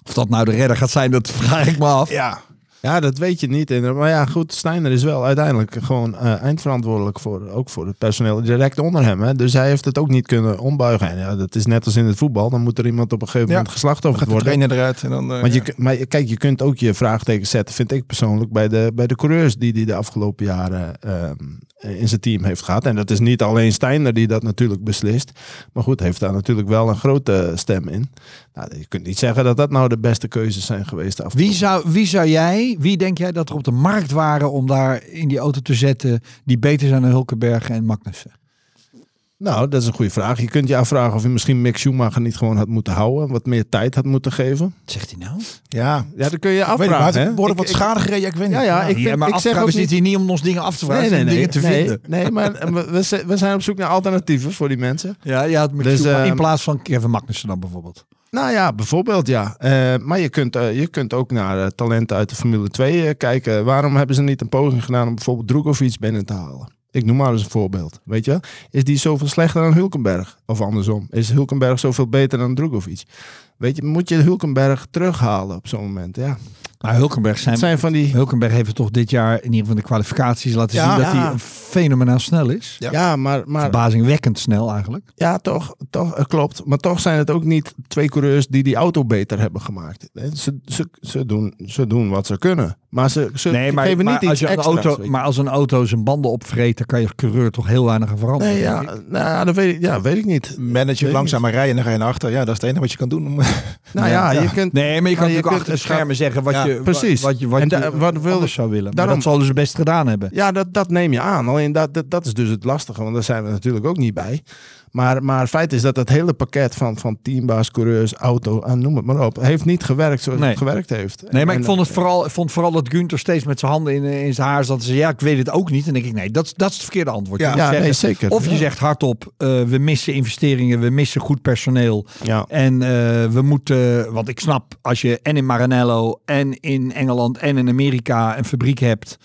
Of dat nou de redder gaat zijn, dat vraag ik me af. Ja. Ja, dat weet je niet. inderdaad. Maar ja, goed, Steiner is wel uiteindelijk gewoon eh, eindverantwoordelijk voor, ook voor het personeel direct onder hem. Hè. Dus hij heeft het ook niet kunnen ombuigen. En ja, dat is net als in het voetbal. Dan moet er iemand op een gegeven Ja. moment geslachtofferd Gaat de worden. eruit en dan... Want je, ja. maar kijk, je kunt ook je vraagteken zetten, vind ik persoonlijk, bij de, bij de coureurs die hij de afgelopen jaren ehm, in zijn team heeft gehad. En dat is niet alleen Steiner die dat natuurlijk beslist. Maar goed, heeft daar natuurlijk wel een grote stem in. Nou, je kunt niet zeggen dat dat nou de beste keuzes zijn geweest. Wie zou, wie zou jij, wie denk jij dat er op de markt waren om daar in die auto te zetten die beter zijn dan Hulkenberg en Magnussen? Nou, dat is een goede vraag. Je kunt je afvragen of je misschien Mick Schumacher niet gewoon had moeten houden. Wat meer tijd had moeten geven. Wat zegt hij nou? Ja. Ja, dat kun je Ik weet niet, maar afvragen. het hè? wordt Ik- wat ik- schade gereden. Ik weet niet. Ja, ja, ik ja, maar ik zeg ook we niet- zitten hier niet om ons dingen af te vragen, Nee, nee, nee. dingen te nee, vinden. nee, maar we, we zijn- we zijn op zoek naar alternatieven voor die mensen. Ja, ja, Dus, zoeken, in ehm, plaats van Kevin Magnussen dan bijvoorbeeld. Nou ja, bijvoorbeeld ja. Eh, maar je kunt, eh, je kunt ook naar eh, talenten uit de Formule 2 eh, kijken. Waarom hebben ze niet een poging gedaan om bijvoorbeeld Drogovic binnen te halen? Ik noem maar eens een voorbeeld. Weet je, is die zoveel slechter dan Hulkenberg? Of andersom, is Hulkenberg zoveel beter dan Drogovic? Weet je, moet je Hulkenberg terughalen op zo'n moment? Ja, Maar Hulkenberg, zijn, zijn van die. Hulkenberg heeft toch dit jaar in ieder geval de kwalificaties laten Ja. zien dat Ja. hij fenomenaal snel is. Ja. Ja, maar, maar Verbazingwekkend snel eigenlijk. Ja, toch, toch klopt. Maar toch zijn het ook niet twee coureurs die die auto beter hebben gemaakt. Ze, ze, ze, doen, ze doen wat ze kunnen. Maar ze, ze Nee, maar, geven maar niet iets als je een extra's, auto, maar als een auto zijn banden opvreet, dan kan je coureur toch heel weinig aan veranderen. Nee, ja, nou, ja, dat weet ik, ja, weet ik niet. Manager Weet langzamer rijden en dan ga je naar achter. Ja, dat is het enige wat je kan doen. Om... Nou ja, Ja. je kunt... Nee, maar je kan natuurlijk kunt achter de het schermen zeggen wat Ja, je, precies. wat je, wat En je wat wil- anders zou willen. Maar daarom- dat zullen ze best gedaan hebben. Ja, dat, dat neem je aan. Alleen dat, dat, dat is dus het lastige, want daar zijn we natuurlijk ook niet bij. Maar, maar het feit is dat het hele pakket van, van teambaas, coureurs, auto, en noem het maar op, heeft niet gewerkt zoals Nee. het gewerkt heeft. Nee, maar En- ik vond het vooral, ik vond vooral dat Gunther steeds met zijn handen in, in zijn haar zat. Ze zei, ja, ik weet het ook niet. En denk ik, nee, dat, is- dat is het verkeerde antwoord. Ja. Nee, zeker. Of je zegt hardop, eh, we missen investeringen, we missen goed personeel. Ja. En eh, we moeten, want ik snap, als je en in Maranello en in Engeland en in Amerika een fabriek hebt.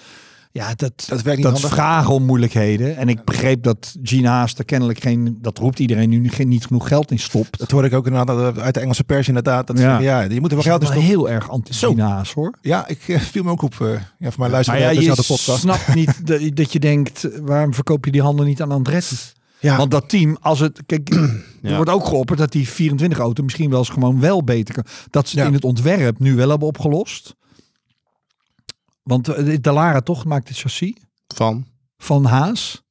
Ja, dat, Dat werkt niet dat vragen om moeilijkheden. En ik begreep dat Gene Haas er kennelijk geen, dat roept iedereen nu, geen, niet genoeg geld in stopt. Dat hoorde ik ook inderdaad uit de Engelse pers inderdaad. Dat Ja. ja. ja, je moet er wel Dat geld in stoppen. heel erg anti Zo. Gene Haas hoor. Ja, ik eh, viel me ook op. eh, ja, voor mij luisteren ja, we je de podcast. snapt niet dat, dat je denkt, waarom verkoop je die handen niet aan Andretti? Ja, Want dat team, als het, kijk, er Ja. wordt ook geopperd dat die 24 auto misschien wel eens gewoon wel beter kan. Dat ze het Ja. in het ontwerp nu wel hebben opgelost. Want eh, de Lara toch maakt het chassis Van? van Haas.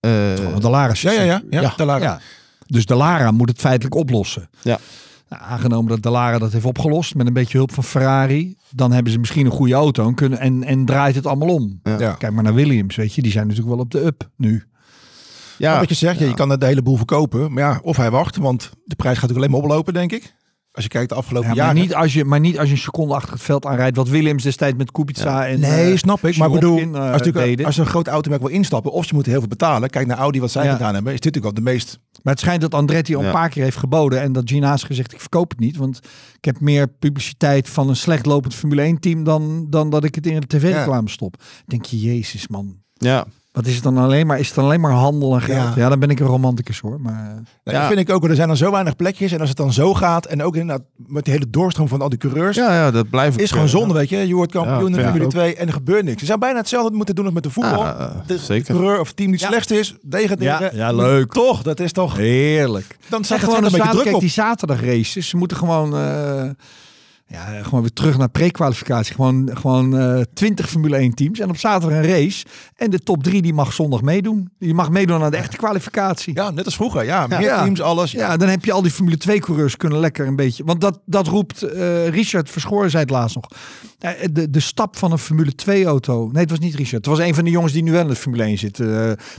eh, Gewoon een Lara ja, chassis. ja, ja, ja, ja, ja. Dus de Lara moet het feitelijk oplossen. Ja. Nou, aangenomen dat de Lara dat heeft opgelost met een beetje hulp van Ferrari, dan hebben ze misschien een goede auto en, kunnen, en, en draait het allemaal om. Ja. Ja. Kijk maar naar Williams, weet je, die zijn natuurlijk wel op de up nu. Ja, Ja, wat je zegt, ja. je kan het de hele boel verkopen. Maar ja, of hij wacht, want de prijs gaat natuurlijk alleen maar oplopen, denk ik. Als je kijkt de afgelopen Ja, maar, jaren. niet als je, maar niet als je een seconde achter het veld aanrijdt, wat Williams destijds met Kubica en Nee, eh, snap ik. Maar ik bedoel, eh, als, natuurlijk, als een groot automerk wil instappen, of ze moeten heel veel betalen. Kijk naar Audi, wat zij Ja. gedaan hebben. Is dit natuurlijk wel de meest... Maar het schijnt dat Andretti al een paar keer heeft geboden en dat Gina has gezegd ik verkoop het niet, want ik heb meer publiciteit van een slecht lopend Formule 1 team dan, dan dat ik het in de tv-reclame stop. Denk je, jezus man, ja. Wat is het dan alleen maar? Is het dan alleen maar handel en geld? Ja, Ja. dan ben ik een romanticus hoor. Maar eh, Nou, Ja. Dat vind ik ook, er zijn dan zo weinig plekjes. En als het dan zo gaat, en ook inderdaad met die hele doorstroom van al die coureurs. ja, ja, dat blijft Is gewoon zonde, weet je. Je wordt kampioen Ja, in Formule. 2 en er gebeurt niks. Je zou bijna hetzelfde moeten doen als met de voetbal. Ja, eh, de zeker. coureur of het team die slechtste is, degraderen. Ja, ja, leuk. Toch, dat is toch... heerlijk. Dan er gewoon een beetje zaterdag, druk kijk, op. die zaterdag races, ze moeten gewoon, eh, ja, gewoon weer terug naar pre-kwalificatie. Gewoon, gewoon eh 20 Formule 1 teams en op zaterdag een race. En de top 3 die mag zondag meedoen. Die mag meedoen aan de echte kwalificatie. Ja, net als vroeger. Ja, meer Ja. teams, alles. Ja, dan heb je al die Formule 2 coureurs kunnen lekker een beetje. Want dat, dat roept eh, Richard Verschoor zei het laatst nog. Ja, de, de stap van een Formule 2 auto. Nee, het was niet Richard. Het was een van de jongens die nu wel in de Formule 1 zit. Eh,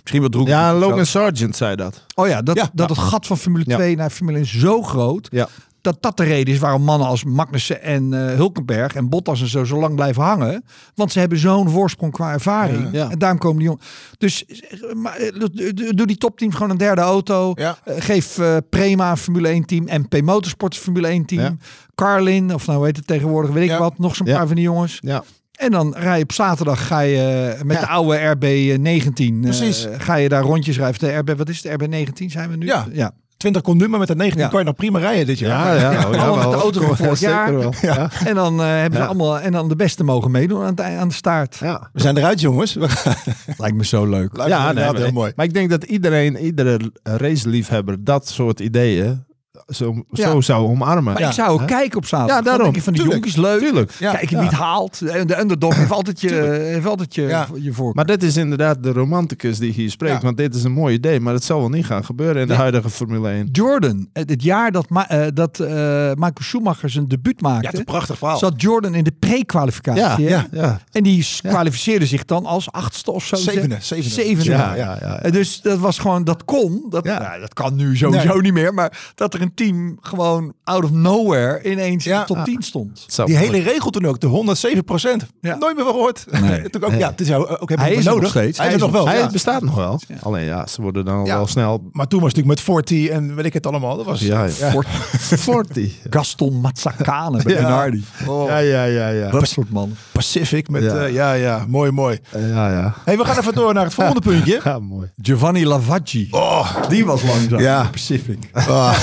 misschien wat droeg. Ja, Logan Sargent zei dat. Oh ja, dat, Ja. dat het gat van Formule Ja. 2 naar Formule 1 zo groot. Ja. Dat dat de reden is waarom mannen als Magnussen en eh, Hulkenberg en Bottas en zo zo lang blijven hangen. Want ze hebben zo'n voorsprong qua ervaring. Ja. En daarom komen die jongens. Dus eh, maar, eh, doe doe die topteams gewoon een derde auto. Ja. Eh, geef eh, Prema Formule 1 team. MP Motorsport een Formule 1 team. Ja. Carlin, of nou hoe heet het tegenwoordig, weet ik wat. Nog zo'n paar van die jongens. Ja. En dan rij je op zaterdag ga je met Ja. de oude RB19. Precies. eh, ga je daar rondjes rijden. De RB, wat is het? RB19 zijn we nu? Ja. ja. 20 kon met de 19 Ja. kan je nog prima rijden dit jaar. Ja, ja, oh, allemaal met de auto van vorig Zeker jaar. wel. Ja. En dan eh, hebben ze Ja. allemaal en dan de beste mogen meedoen aan, ei- aan de staart. Ja. We zijn eruit, jongens. Lijkt me zo leuk. Lijkt me Ja, nee, heel mooi. maar ik denk dat iedereen, iedere raceliefhebber dat soort ideeën zo, Ja. zo zou omarmen. Maar Ja. ik zou ook Hè? kijken op zaterdag. Ja, Dan daarom. denk ik van die jonkies leuk. Tuurlijk. Ja. Kijken Ja. wie het haalt. En de underdog heeft altijd je, heeft altijd je, Ja. je voor. Maar dit is inderdaad de romanticus die hier spreekt. Ja. Want dit is een mooi idee, maar het zal wel niet gaan gebeuren in de Ja. huidige Formule 1. Jordan, het jaar dat, Ma eh, dat eh, Michael Schumacher zijn debuut Ja, maakte, het is een prachtig verhaal. zat Jordan in de pre-kwalificatie. ja. ja. En die kwalificeerde zich dan als achtste of zo. Zevende, zevende. Zevende. Ja, ja, ja. En Dus dat was gewoon, dat kon. Dat, Ja. nou, dat kan nu sowieso niet meer. Maar dat er een team gewoon out of nowhere ineens in Ja. de top Ja. 10 stond. Die hele regel toen ook, de 107 procent. Ja. Nooit meer van gehoord. Nee. Toen ook, ja, het is jou ook helemaal Hij is nodig. nog steeds. Hij is Hij nog wel. Hij ja. bestaat nog wel. Alleen ja, ze worden dan Ja. wel snel... Maar toen was het natuurlijk met Forti en weet ik het allemaal. Dat was, Ja, ja. Fort- 40. Gaston Mazzacane bij Ja. Minardi. Oh, Ja, ja, ja, ja. Dat soort man. Pacific met, Ja. ja. ja, ja, mooi, mooi. Eh, ja, ja. Hey, we gaan even door naar het volgende puntje. Ja, mooi. Giovanni Lavaggi. Oh, Die was langzaam. Ja. Pacific. ah.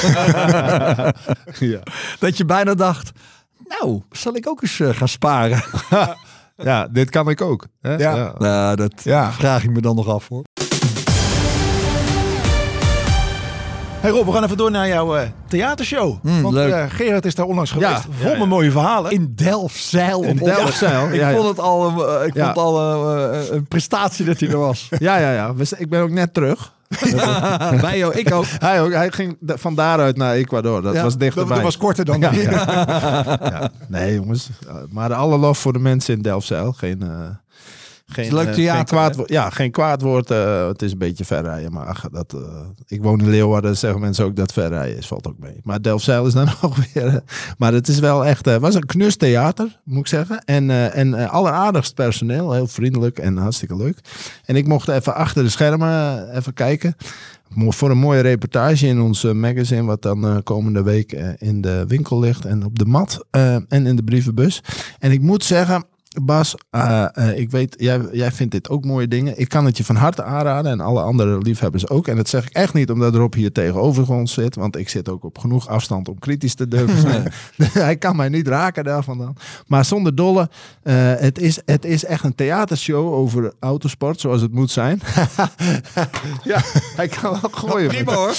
Ja. Dat je bijna dacht, nou, zal ik ook eens eh, gaan sparen? ja, dit kan ik ook. Hè? Ja. nou, dat Ja. vraag ik me dan nog af hoor. Hey Rob, we gaan even door naar jouw eh, theatershow. Mm, Want leuk. eh, Gerard is daar onlangs geweest. Ja, vol ja, met ja. mooie verhalen. In Delfzijl. In Delfzijl, Ik ja, ja. vond het al, een, ik Ja. vond het al een prestatie dat hij er was. Ja, ja, ja. Ik ben ook net terug. Bij jou, ik ook. Hij, ook, hij ging van daaruit naar Ecuador. Dat Ja, was dichterbij. dat was korter dan. Ja, ja. Ja. Nee, jongens. Ja, Maar alle lof voor de mensen in Delfzijl. Geen, eh, geen, leuk eh, theater, geen kwaad. Ja, geen kwaad woord. eh, het is een beetje verrijden. Maar ach, dat, eh, ik woon in Leeuwarden. Zeggen mensen ook dat verrijden is. Valt ook mee. Maar Delfzijl is dan ook weer... maar het is wel echt... Het was een knus theater, moet ik zeggen. En, en alleraardigst personeel. Heel vriendelijk en hartstikke leuk. En ik mocht even achter de schermen even kijken. Voor een mooie reportage in ons magazine, wat dan komende week in de winkel ligt en op de mat en in de brievenbus. En ik moet zeggen, Bas, eh, eh, ik weet, jij, jij vindt dit ook mooie dingen. Ik kan het je van harte aanraden en alle andere liefhebbers ook. En dat zeg ik echt niet omdat Rob hier tegenover ons zit, want ik zit ook op genoeg afstand om kritisch te durven zijn. Hij kan mij niet raken daarvan dan. Maar zonder dolle, eh, het, is, het is echt een theatershow over autosport zoals het moet zijn. ja, hij kan wel gooien. Prima hoor.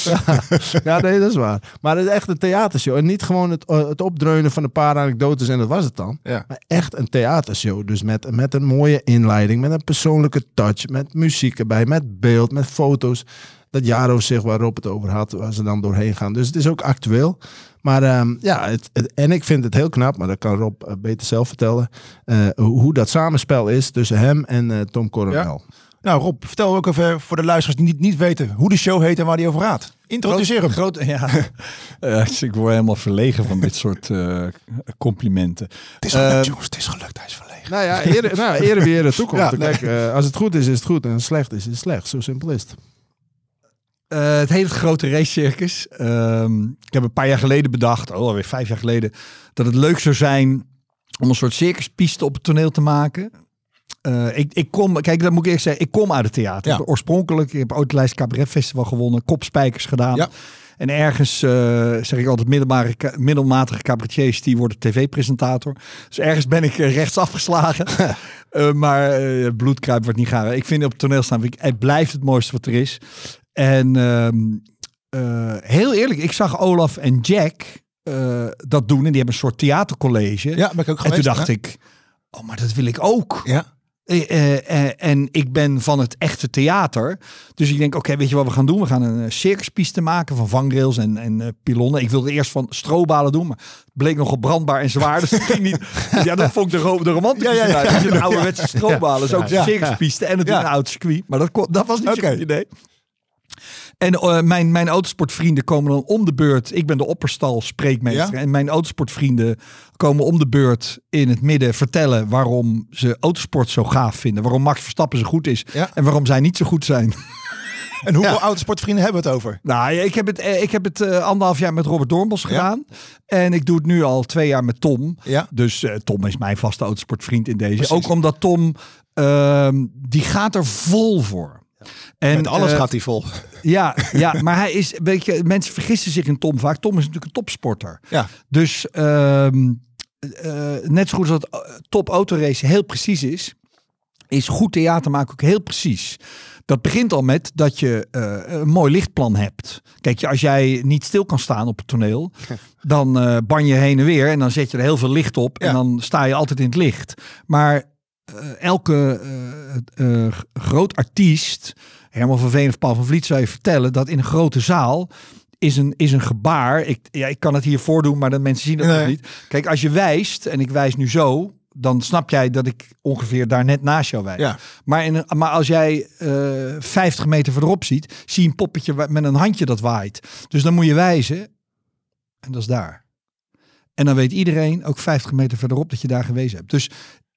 Ja, nee, dat is waar. Maar het is echt een theatershow. En niet gewoon het, het opdreunen van een paar anekdotes en dat was het dan. Ja. Maar echt een theatershow. Dus met, met een mooie inleiding, met een persoonlijke touch, met muziek erbij, met beeld, met foto's. dat Jaro zich waar Rob het over had, waar ze dan doorheen gaan. Dus het is ook actueel. Maar ehm, ja, het, het- en ik vind het heel knap, maar dat kan Rob eh, beter zelf vertellen, eh, hoe, dat samenspel is tussen hem en eh, Tom Coronel. Nou Rob, vertel ook even voor de luisteraars die niet, niet weten hoe de show heet en waar die over gaat. Introduceer hem. Groot, ja. Eh, ik word helemaal verlegen van dit soort eh, complimenten. Het is gelukt Eh, jongens, het is gelukt. Hij is verlegen. Nou ja, ere, nou, ere wie ere toekomst. Ja, nee. Kijk, eh, als het goed is, is het goed. En als het slecht is, is het slecht. Zo simpel is het. Eh, het het grote racecircus. Ehm ik heb een paar jaar geleden bedacht, oh, alweer vijf jaar geleden, dat het leuk zou zijn om een soort circuspiste op het toneel te maken. Eh, ik, ik kom, kijk, dat moet ik eerst zeggen, ik kom uit het theater. Ja. Oorspronkelijk, ik heb ooit het Lijst Cabaret Festival gewonnen, kopspijkers gedaan. Ja. En ergens, eh, zeg ik altijd, middelmatige, middelmatige cabaretiers, die worden tv-presentator. Dus ergens ben ik eh, rechts afgeslagen. Eh, maar eh bloedkruip wordt niet gaar. Ik vind op het toneel staan, ik, het blijft het mooiste wat er is. En ehm, eh, heel eerlijk, ik zag Olaf en Jack dat doen. En die hebben een soort theatercollege. Ja, ben ik ook en geweest. toen dacht ik, oh, maar dat wil ik ook. Ja. Eh, eh, eh, en ik ben van het echte theater. Dus ik denk, oké, weet je wat we gaan doen? We gaan een circuspiste maken van vangrails en, en pilonnen. Ik wilde eerst van strobalen doen, maar het bleek nogal brandbaar en zwaar. Dus dat ging niet. Ja, dat vond ik de, de romantische Ja, ja, ja. ouderwetse strobalen. ook een circuspiste en het een oud circuit. Maar dat, kon, dat was niet Oké. zo'n idee. En eh, mijn, mijn autosportvrienden komen dan om de beurt. Ik ben de opperstal spreekmeester. Ja? En mijn autosportvrienden komen om de beurt in het midden vertellen waarom ze autosport zo gaaf vinden. Waarom Max Verstappen zo goed is. Ja. En waarom zij niet zo goed zijn. En hoeveel Ja. autosportvrienden hebben we het over? Nou, ja, ik heb het, eh, ik heb het eh, anderhalf jaar met Robert Doornbos gedaan. En ik doe het nu al twee jaar met Tom. Ja. Dus Tom is mijn vaste autosportvriend in deze. Precies. Ook omdat Tom, ehm, die gaat er vol voor. En, Met alles eh, gaat hij vol. Ja, ja, maar hij is, weet je, mensen vergissen zich in Tom vaak. Tom is natuurlijk een topsporter. Ja. Dus ehm, eh, net zo goed als dat eh, top autorace heel precies is, is goed theater maken ook heel precies. Dat begint al met dat je een mooi lichtplan hebt. Kijk, als jij niet stil kan staan op het toneel, dan eh ban je heen en weer en dan zet je er heel veel licht op en Ja. dan sta je altijd in het licht. Maar elke eh, eh, groot artiest, Herman van Veen of Paul van Vliet, zou je vertellen dat in een grote zaal is een, is een gebaar. Ik, ja, ik kan het hier voordoen, maar de mensen zien Nee. nog niet. Kijk, als je wijst, en ik wijs nu zo, dan snap jij dat ik ongeveer daar net naast jou wijs. Ja. Maar, in maar als jij eh 50 meter verderop ziet, zie je een poppetje met een handje dat waait. Dus dan moet je wijzen. En dat is daar. En dan weet iedereen, ook 50 meter verderop, dat je daar gewezen hebt. Dus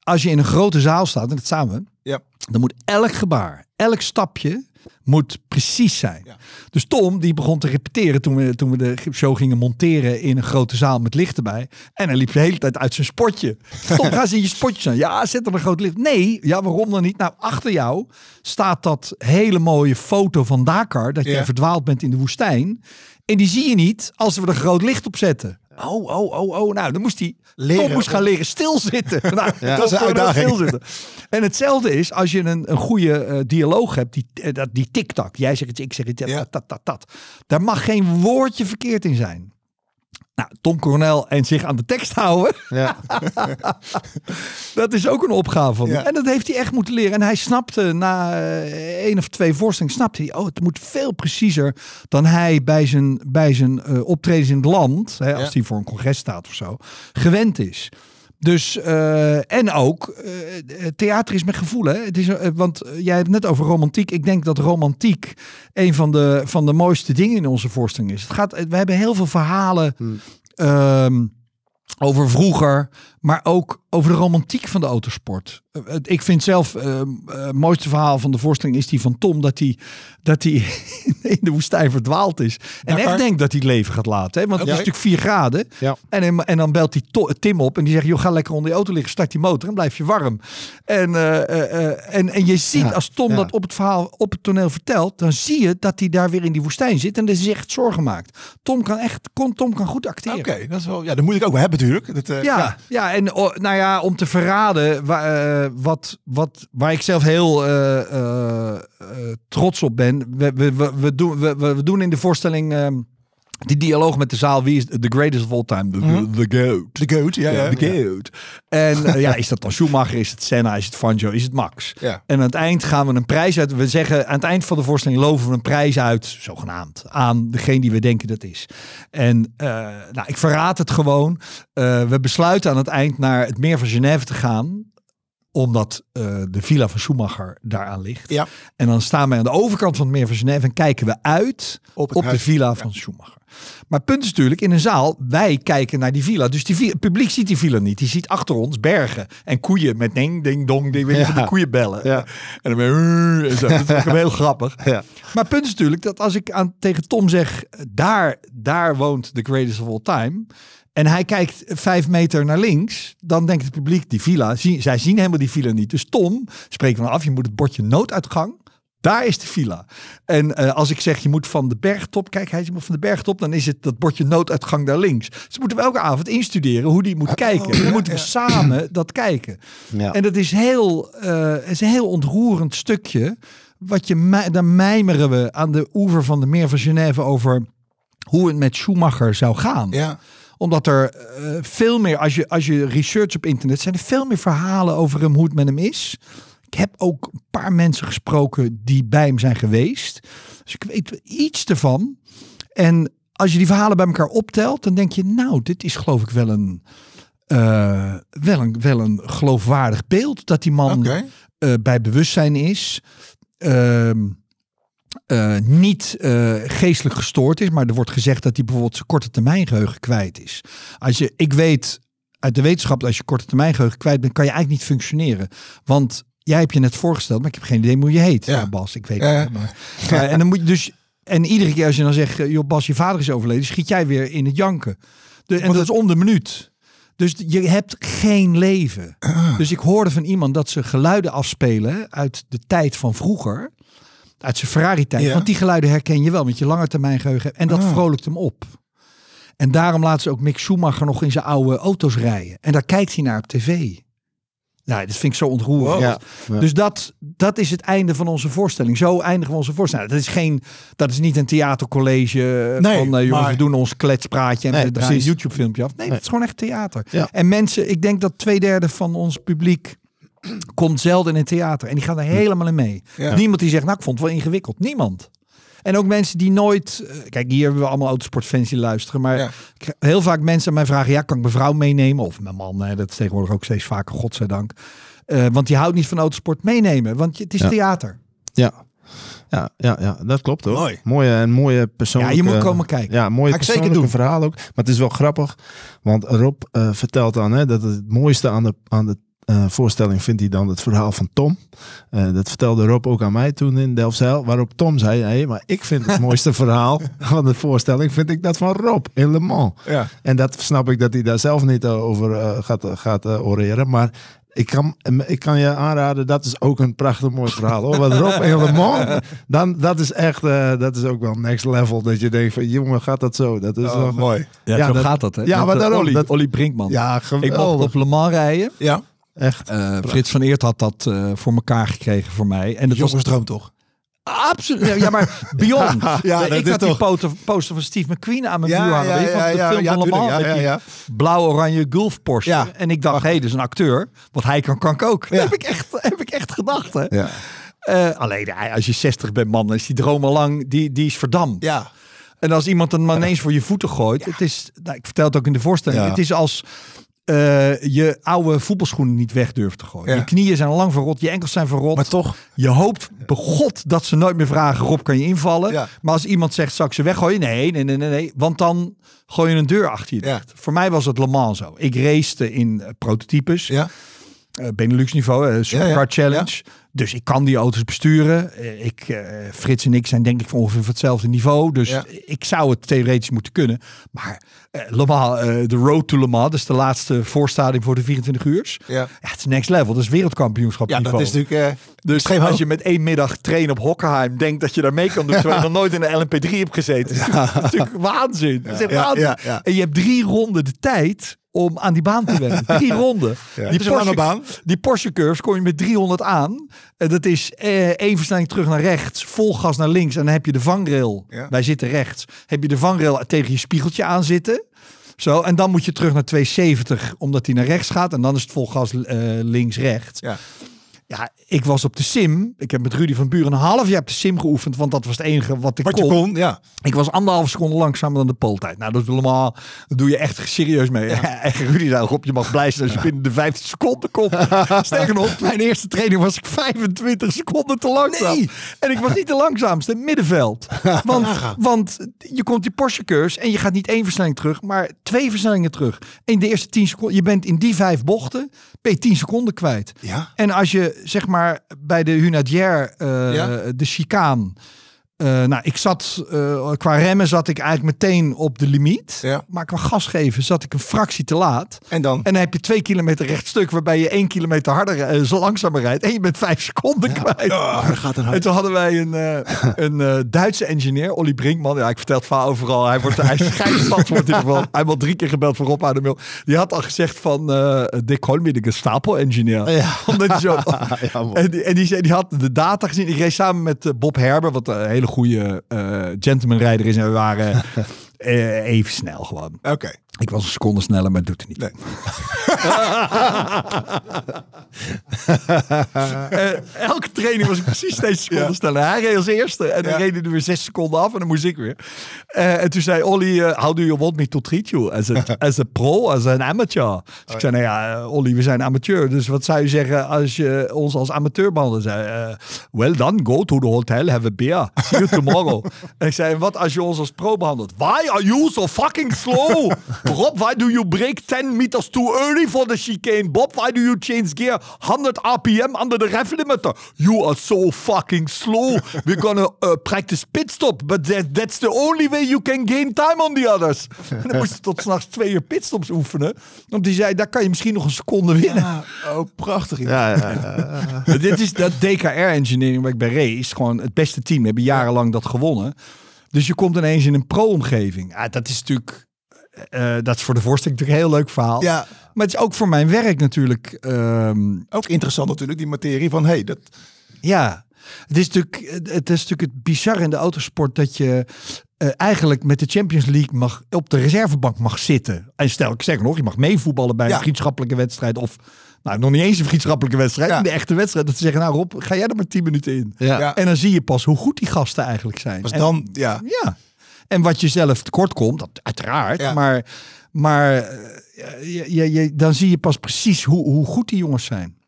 als je in een grote zaal staat, en dat staan we, Ja. dan moet elk gebaar, elk stapje, moet precies zijn. Ja. Dus Tom, die begon te repeteren toen we, toen we de show gingen monteren in een grote zaal met licht erbij. En hij liep de hele tijd uit zijn spotje. Tom, ga eens in je spotje aan. Ja, zet er een groot licht. Nee, ja, waarom dan niet? Nou, achter jou staat dat hele mooie foto van Dakar, dat Ja. jij verdwaald bent in de woestijn. En die zie je niet als we er groot licht op zetten. Oh, oh, oh, oh. Nou, dan moest hij Leren. Tom moest gaan leren stilzitten. nou, Ja, dat is een uitdaging. stilzitten. En hetzelfde is als je een, een goede eh, dialoog hebt, die, dat- die tik-tak. Jij zegt iets, ik zeg iets, Ja. dat, dat, dat, dat. Daar mag geen woordje verkeerd in zijn. Nou, Tom Coronel en zich aan de tekst houden, Ja. dat is ook een opgave van hem. Ja. En dat heeft hij echt moeten leren. En hij snapte na eh, één of twee voorstellingen, snapte hij, oh, het moet veel preciezer dan hij bij zijn, bij zijn eh, optredens in het land, hè, als hij voor een congres staat of zo, gewend is. Dus, eh, en ook, eh, theater is met gevoel. Hè? Het is, eh, want jij hebt het net over romantiek. Ik denk dat romantiek een van de, van de mooiste dingen in onze voorstelling is. Het gaat, we hebben heel veel verhalen ehm, over vroeger, maar ook over de romantiek van de autosport. Eh, het- ik vind zelf eh, eh, het mooiste verhaal van de voorstelling is die van Tom, dat hij, dat hij in de woestijn verdwaald is. En Dakar? echt denkt dat hij het leven gaat laten. Hè? Want het is natuurlijk 4 graden. Ja. En, en, dan belt hij Tim op en die zegt, joh, ga lekker onder je auto liggen, start die motor en blijf je warm. En, eh, eh, eh, en, en je ziet, Ja, als Tom ja. dat op het verhaal, op het toneel vertelt, dan zie je dat hij daar weer in die woestijn zit en dat hij zich echt zorgen maakt. Tom kan echt, kon- Tom kan goed acteren. Oké, dat is wel. Ja, dat moet ik ook wel hebben natuurlijk. Dat, eh, Ja, en oh, nou ja, om te verraden wa- eh, wat, wat, waar ik zelf heel eh, eh, trots op ben. We, we, we, we, doen, we we doen in de voorstelling ehm, Die dialoog met de zaal, wie is the greatest of all time? The, the GOAT. De goat, ja, ja. De GOAT. En eh, ja, is dat dan Schumacher, is het Senna, is het Fangio, is het Max? Ja. En aan het eind gaan we een prijs uit. We zeggen aan het eind van de voorstelling loven we een prijs uit, zogenaamd, aan degene die we denken dat is. En eh, nou, ik verraad het gewoon. Eh, we besluiten aan het eind naar het meer van Genève te gaan omdat eh, de villa van Schumacher daaraan ligt. Ja. En dan staan wij aan de overkant van het meer van Genève en kijken we uit Op de villa van Schumacher. Maar het punt is natuurlijk, in een zaal, wij kijken naar die villa. Dus die villa, het publiek ziet die villa niet. Die ziet achter ons bergen en koeien met ding, ding, dong, ding, Ja. van die koeien bellen. Ja. En dan ben je, en zo. Dat is heel grappig. Ja. Maar het punt is natuurlijk dat als ik aan, tegen Tom zeg, daar, daar woont the greatest of all time. En hij kijkt vijf meter naar links, dan denkt het publiek, die villa, zij zien helemaal die villa niet. Dus Tom spreekt dan af, je moet het bordje nooduitgang. Daar is de villa. En eh, als ik zeg, je moet van de bergtop, kijk, hij zegt van de bergtop, dan is het dat bordje nooduitgang daar links. Dus moeten we elke avond instuderen hoe die moet kijken. En dan moeten we samen dat kijken. Ja. En dat is heel, eh, is een heel ontroerend stukje. Wat je, dan mijmeren we aan de oever van de meer van Genève over hoe het met Schumacher zou gaan Ja. Omdat er eh, veel meer, als je, als je research op internet, zijn er veel meer verhalen over hem, hoe het met hem is. Ik heb ook een paar mensen gesproken die bij hem zijn geweest. Dus ik weet iets ervan. En als je die verhalen bij elkaar optelt, dan denk je, nou, dit is geloof ik wel een, eh, wel een, wel een geloofwaardig beeld dat die man eh, bij bewustzijn is. Ehm, eh, niet eh, geestelijk gestoord is, maar er wordt gezegd dat hij bijvoorbeeld zijn korte termijn geheugen kwijt is. Als je, ik weet uit de wetenschap als je korte termijn geheugen kwijt bent, kan je eigenlijk niet functioneren. Want jij hebt je net voorgesteld, maar ik heb geen idee hoe je heet. Ja. Ja. Bas, ik weet Ja, het. Maar, Maar- en dan moet je dus, en iedere keer als je dan zegt, eh, joh Bas, je vader is overleden, schiet jij weer in het janken. De, en dat is om de minuut. Dus je hebt geen leven. Dus ik hoorde van iemand dat ze geluiden afspelen uit de tijd van vroeger. Uit zijn Ferrari-tijd. Ja. Want die geluiden herken je wel met je lange termijn geheugen. En dat Ah. vrolijkt hem op. En daarom laten ze ook Mick Schumacher nog in zijn oude auto's rijden. En daar kijkt hij naar op tv. Nou, dat vind ik zo ontroerend. Wow. Ja. Ja. Dus dat, dat is het einde van onze voorstelling. Zo eindigen we onze voorstelling. Dat is, geen, dat is niet een theatercollege Nee, van eh, jongens, maar- we doen ons kletspraatje en Nee, we draaien een. YouTube filmpje af. Nee, Nee. dat is gewoon echt theater. Ja. En mensen, ik denk dat twee derde van ons publiek komt zelden in het theater. En die gaan er helemaal in mee. Ja. Niemand die zegt, nou ik vond het wel ingewikkeld. Niemand. En ook mensen die nooit... eh, Kijk, hier hebben we allemaal autosportfans die luisteren. Maar Ja. heel vaak mensen aan mij vragen... Ja, kan ik mijn vrouw meenemen? Of mijn man. Hè, dat is tegenwoordig ook steeds vaker, godzijdank. Eh want die houdt niet van autosport meenemen. Want het is Ja. theater. Ja. Ja, ja, ja, dat klopt hoor. Mooi. Mooie en mooie persoonlijke... Ja, je moet komen kijken. Ja, mooie zeker persoonlijke doen. verhaal ook. Maar het is wel grappig, want Rob eh, vertelt dan hè, dat het mooiste aan de, aan de eh, voorstelling vindt hij dan het verhaal van Tom. Eh, dat vertelde Rob ook aan mij toen in Delfzijl. Waarop Tom zei, hey, maar ik vind het mooiste verhaal van de voorstelling vind ik dat van Rob in Le Mans. Ja. En dat snap ik dat hij daar zelf niet eh, over gaat, gaat oreren. Maar ik kan, ik kan je aanraden, dat is ook een prachtig mooi verhaal. Hoor. Want Rob in Le Mans, dan, dat is echt, eh, dat is ook wel next level. Dat je denkt van, jongen, gaat dat zo? Dat is Oh, wel mooi. Ja, Ja, zo dat- gaat dat. Hè? Ja, Met, maar daarom, Olly, dat- Brinkman. Ja, ik mocht geweldig. op Le Mans rijden. Ja. Echt. Eh, Frits van Eert had dat eh, voor elkaar gekregen voor mij. En dat was Jongensdroom toch? absoluut. Ja, maar Beyond. Ja, ik had die poster, poster van Steve McQueen aan mijn muur hangen. Je, van de film van. Ja, met ja, die ja. blauw-oranje Gulf Porsche. Ja. En ik dacht, hé, hey, dat is een acteur. Wat hij kan, kan ik ook. Ja. Dat heb ik echt, heb ik echt gedacht. Hè? Ja. Eh, alleen, ja, als je 60 bent, man, is die droom al lang, die, die is verdampt. Ja. En als iemand een man ineens voor je voeten gooit, het is, nou, ik vertel het ook in de voorstelling, Ja. het is als eh, je oude voetbalschoenen niet weg durft te gooien. Ja. Je knieën zijn al lang verrot, je enkels zijn verrot. Maar toch. Je hoopt begot dat ze nooit meer vragen, Rob, kan je invallen? Ja. Maar als iemand zegt, zal ik ze weggooien? Nee, nee, nee, nee, nee. Want dan gooi je een deur achter je Ja. dicht. Voor mij was het Le Mans zo. Ik racete in eh, prototypes, Ja. eh, Benelux niveau, Supercar ja. Challenge. Dus ik kan die auto's besturen. Eh, ik, eh, Frits en ik zijn denk ik van ongeveer van hetzelfde niveau. Dus Ja. ik zou het theoretisch moeten kunnen. Maar eh, Le Mans, de Road to Le Mans, dat is de laatste voorstadium voor de 24 uurs. Ja. Ja, het is next level. Dat is wereldkampioenschap Ja, dat niveau. is natuurlijk... Dus geen als je met één middag trainen op Hockenheim denkt dat je daar mee kan doen, terwijl je nog nooit in een LMP3 hebt gezeten, is natuurlijk, is natuurlijk waanzin. Dat is Ja, waanzin. ja, ja. En je hebt drie ronden de tijd om aan die baan te wennen. Drie ronden. Die, Porsche, baan. die Porsche curves kom je met 300 aan. En dat is eh, één versnelling terug naar rechts, vol gas naar links. En dan heb je de vangrail. Ja. Wij zitten rechts. Heb je de vangrail tegen je spiegeltje aan zitten. Zo, en dan moet je terug naar 270, omdat hij naar rechts gaat. En dan is het vol gas eh, links-rechts. Ja. Ja, ik was op de sim. Ik heb met Rudy van Buren een half jaar op de sim geoefend, want dat was het enige wat ik Wat je kon. ja. Ik was anderhalf seconde langzamer dan de pooltijd. Nou, dat is allemaal, dat doe je echt serieus mee. En Rudy zei, op je mag blij zijn als je binnen de 15 seconden komt. Sterker nog, mijn eerste training was ik 25 seconden te langzaam. Nee. En ik was niet de langzaamste, middenveld. Want, want je komt die Porsche curves en je gaat niet één versnelling terug, maar twee versnellingen terug. In de eerste 10 seconden, je bent in die vijf bochten, ben je 10 seconden kwijt. Ja. En als je zeg maar bij de Hunadier, eh Ja. de chicaan. Eh, nou, ik zat eh, qua remmen zat ik eigenlijk meteen op de limiet. Ja. Maar qua gas geven zat ik een fractie te laat. En dan? En dan heb je twee kilometer rechtstuk waarbij je één kilometer harder, eh, zo langzamer rijdt. En je bent vijf seconden kwijt. Oh, gaat En toen hadden wij een, een Duitse engineer, Olly Brinkman. Ja, ik vertel het verhaal overal. Hij wordt hij schijnt in ieder geval. Hij al drie keer gebeld voor Rob Ademil. Die had al gezegd van, Dick me de Gestapo-engineer. Ja. Omdat hij zo... En, die, en die, zei, die had de data gezien. Ik reed samen met Bob Herber, wat een hele goede eh gentleman-rijder is. En we waren eh, even snel gewoon. Oké. Ik was een seconde sneller, maar het doet er niet. Nee. Eh, elke training was ik precies deze seconde Ja. sneller. Hij reed als eerste en dan Ja. hij er weer zes seconden af en dan moest ik weer. Eh, en toen zei Olly, eh, how do you want me to treat you? As a, as a pro, as an amateur? Dus ik zei, nou ja, Olly, we zijn amateur. Dus wat zou je zeggen als je ons als amateur behandelt? Zei, well then, go to the hotel, have a beer. See you tomorrow. en ik zei, wat als je ons als pro behandelt? Why are you so fucking slow? Rob, why do you break 10 meters too early for the chicane? Bob, why do you change gear 100 RPM under the ref limiter? You are so fucking slow. We're gonna uh, practice pit stop, but that, that's the only way you can gain time on the others. En dan moest je tot s'nachts twee uur pitstops oefenen. Want die zei, daar kan je misschien nog een seconde winnen. Ah, oh, prachtig. Ja, ja, ja. Dit is dat DKR Engineering waar ik bij reed, is gewoon het beste team. We hebben jarenlang dat gewonnen. Dus je komt ineens in een pro-omgeving. Ja, dat is natuurlijk, eh, dat is voor de voorstelling natuurlijk een heel leuk verhaal. Ja, Maar het is ook voor mijn werk natuurlijk. ehm, ook interessant natuurlijk, die materie van, hey, dat... ja, het is natuurlijk het is natuurlijk het bizar in de autosport dat je eh, eigenlijk met de Champions League mag op de reservebank mag zitten. En stel ik zeg nog, je mag meevoetballen bij Ja. een vriendschappelijke wedstrijd of nou nog niet eens een vriendschappelijke wedstrijd, Ja. in de echte wedstrijd. Dat ze zeggen, nou Rob, ga jij er maar 10 minuten in. Ja. En dan zie je pas hoe goed die gasten eigenlijk zijn. En- dan, ja. ja. En wat je zelf tekort komt, dat, uiteraard. Ja. Maar, maar eh, je, je, je- dan zie je pas precies hoe, hoe goed die jongens zijn.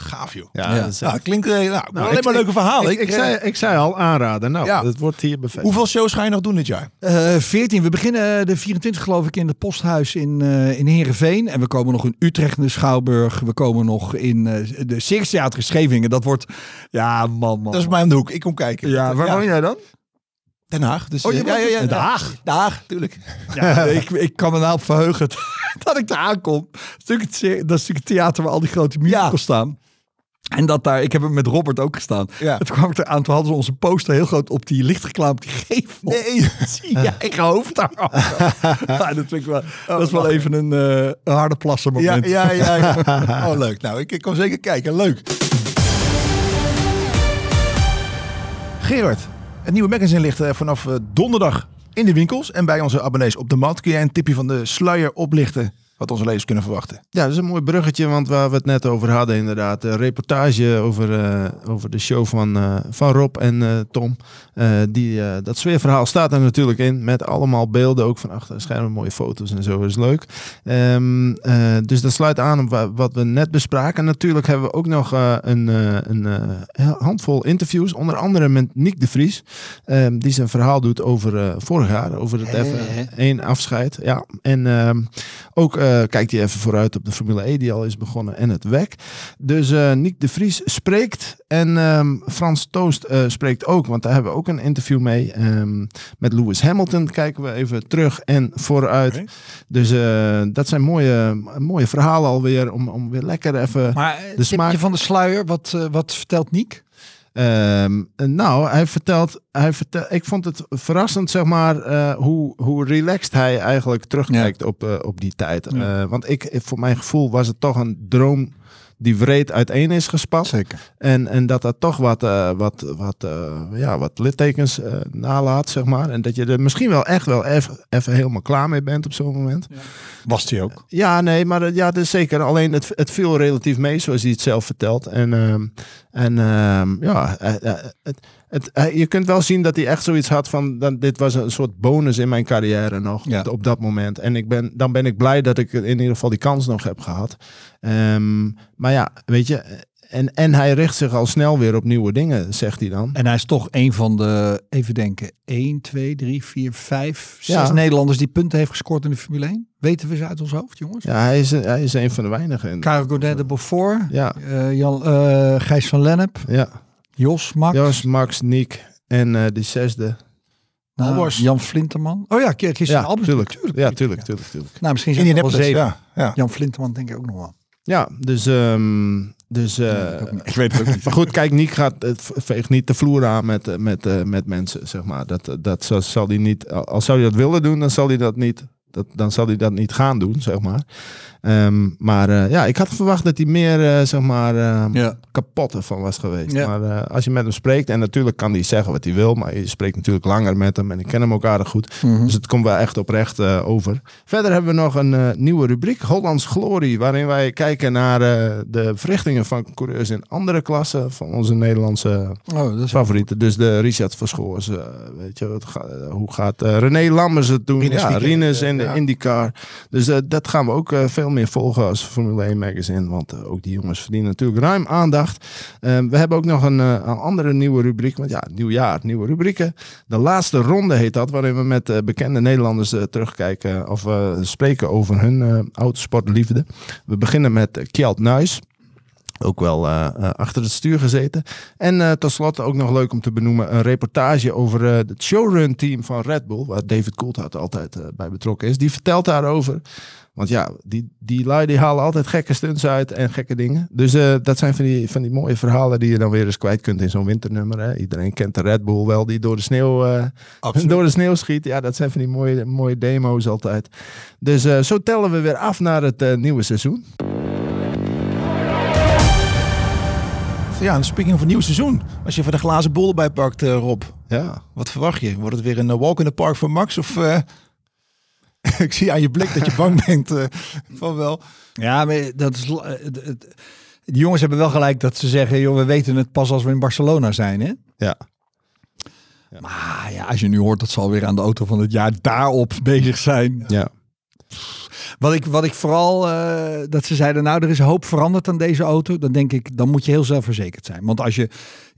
Gaaf, joh. Ja, Ja. dat is- Nou, klinkt eh, nou, alleen ik- maar leuke verhalen. Ik, ik, zei, ik zei al aanraden. Nou, Ja. dat wordt hier bevestigd. Hoeveel shows ga je nog doen dit jaar? Eh 14. We beginnen de 24 geloof ik in het posthuis in, eh in Heerenveen. En we komen nog in Utrecht in de Schouwburg. We komen nog in eh, de Circus Theater in Scheveningen. Dat wordt, ja man, man. Dat is mij om de hoek. Ik kom kijken. ja, waar woon jij dan? Den Haag. Dus, Oh, eh, Den ja. Haag? Den Haag, tuurlijk. Ja, ik, ik kan me nou op verheugen dat ik daar aankom. Dat is natuurlijk het, cir- dat is natuurlijk het theater waar al die grote musicals Ja. staan. En dat daar, ik heb hem met Robert ook gestaan. Ja. Toen kwam ik eraan, toen hadden ze onze poster heel groot op die lichtreclame op die gevel. Nee. Zie je eigen hoofd daar. ja, dat vind ik wel, dat is wel even een, eh, een harde plassen Ja, moment. ja, ja, ja. Oh, leuk. Nou, ik, ik kom zeker kijken. Leuk. Gerard, het nieuwe magazine ligt eh, vanaf eh, donderdag in de winkels. En bij onze abonnees op de mat. Kun jij een tipje van de sluier oplichten wat onze lezers kunnen verwachten? Ja, dat is een mooi bruggetje, want waar we het net over hadden inderdaad. Een reportage over, eh, over de show van, eh, van Rob en eh, Tom. Eh, die, eh, dat sfeerverhaal staat er natuurlijk in, met allemaal beelden, ook van achter de schermen, mooie foto's en zo, is leuk. Ehm, eh, dus dat sluit aan op wa- wat we net bespraken. Natuurlijk hebben we ook nog een, eh, een handvol interviews, onder andere met Nick de Vries, ehm, die zijn verhaal doet over eh, vorig jaar, over het F1 afscheid. Ja, en ehm, ook kijkt hij even vooruit op de Formule E die al is begonnen en het WEC. Dus eh Nick de Vries spreekt en ehm, Frans Toost eh, spreekt ook, want daar hebben we ook een interview mee. Ehm, met Lewis Hamilton kijken we even terug en vooruit. Dus eh, dat zijn mooie, mooie verhalen alweer om, om weer lekker even... Maar eh, De smaak- van de sluier, wat, eh, wat vertelt Niek? Ehm, nou, hij vertelt, hij vertelt, ik vond het verrassend, zeg maar, eh, hoe, hoe relaxed hij eigenlijk terugkijkt op, eh, op die tijd. Ja. Eh, want ik, voor mijn gevoel was het toch een droom die wreed uiteen is gespat. Zeker. En, en dat dat toch wat, eh, wat, wat, eh, ja, wat littekens eh, nalaat, zeg maar. En dat je er misschien wel echt wel even even helemaal klaar mee bent op zo'n moment. Was die ook. Ja, nee, maar ja, dat is zeker. Alleen het, het viel relatief mee, zoals hij het zelf vertelt. En, ehm, en ehm, ja, het, het, eh, je kunt wel zien dat hij echt zoiets had van... Dan, dit was een soort bonus in mijn carrière nog, Ja. op, op dat moment. En ik ben, dan ben ik blij dat ik in ieder geval die kans nog heb gehad. Ehm, maar ja, weet je... En, en hij richt zich al snel weer op nieuwe dingen, zegt hij dan. En hij is toch een van de, even denken, 1, 2, 3, 4, 5, 6 Ja. Nederlanders die punten heeft gescoord in de Formule 1. Weten we ze uit ons hoofd, jongens? Ja, hij is, hij is een van de weinigen. Karel Godet de Beaufort, Ja, eh, Jan, eh, Gijs van Lennep, ja. Jos, Max, Jos, Max, Niek en eh die zesde. nou, Albers. Jan Flinterman. Oh ja, Christian Ja, Albers. tuurlijk. natuurlijk. Ja, tuurlijk, tuurlijk, tuurlijk. Nou, misschien zijn het wel zeven. ja. ja. Jan Flinterman denk ik ook nog wel. Ja, dus... ehm, dus eh, ik weet het ook niet. maar goed, kijk, Niek gaat, het veegt niet de vloer aan met, eh, met, eh, met mensen, zeg maar. Dat, dat zal, zal hij niet... Als zou hij dat willen doen, dan zal hij dat niet... Dat, dan zal hij dat niet gaan doen, zeg maar. Ehm, maar eh, ja, ik had verwacht dat hij meer, eh, zeg maar, eh, Ja. kapot ervan was geweest. Ja. Maar eh, als je met hem spreekt, en natuurlijk kan hij zeggen wat hij wil, maar je spreekt natuurlijk langer met hem en ik ken hem ook aardig goed. Mhm. Dus het komt wel echt oprecht eh, over. Verder hebben we nog een eh, nieuwe rubriek, Hollands Glorie, waarin wij kijken naar eh, de verrichtingen van coureurs in andere klassen van onze Nederlandse Oh, is favorieten. Dus de Richard Verschoors, eh, weet je, ga- hoe gaat eh, René Lammers het doen? Rinus ja, Rinus in de ja. IndyCar. Dus dat gaan we ook eh, meer volgen als Formule 1 magazine, want eh, ook die jongens verdienen natuurlijk ruim aandacht. Eh, we hebben ook nog een, eh, een andere nieuwe rubriek, want ja, nieuw jaar, nieuwe rubrieken. De laatste ronde heet dat, waarin we met eh, bekende Nederlanders terugkijken of spreken over hun autosportliefde. We beginnen met Kjeld Nuis. Ook wel achter het stuur gezeten. En tot slot ook nog leuk om te benoemen een reportage over het showrun team van Red Bull, waar David Coulthard altijd bij betrokken is. Die vertelt daarover. Want ja, die, die lui die halen altijd gekke stunts uit en gekke dingen. Dus eh, dat zijn van die, van die mooie verhalen die je dan weer eens kwijt kunt in zo'n winternummer. Hè. Iedereen kent de Red Bull wel, die door de sneeuw, eh, door de sneeuw schiet. Ja, dat zijn van die mooie, mooie demo's altijd. Dus eh, zo tellen we weer af naar het nieuwe seizoen. Ja, en speaking van nieuw seizoen. Als je van de glazen bol erbij pakt, Rob. Ja. Wat verwacht je? Wordt het weer een walk in the park voor Max? Of ik zie aan je blik dat je bang bent eh, van wel. Ja, maar dat is. eh, Die jongens hebben wel gelijk dat ze zeggen, joh, we weten het pas als we in Barcelona zijn, hè? Ja. Maar ja, als je nu hoort dat ze alweer aan de auto van het jaar daarop bezig zijn. Ja. Wat ik, wat ik vooral, eh, dat ze zeiden, nou, er is hoop veranderd aan deze auto. Dan denk ik, dan moet je heel zelfverzekerd zijn. Want als je,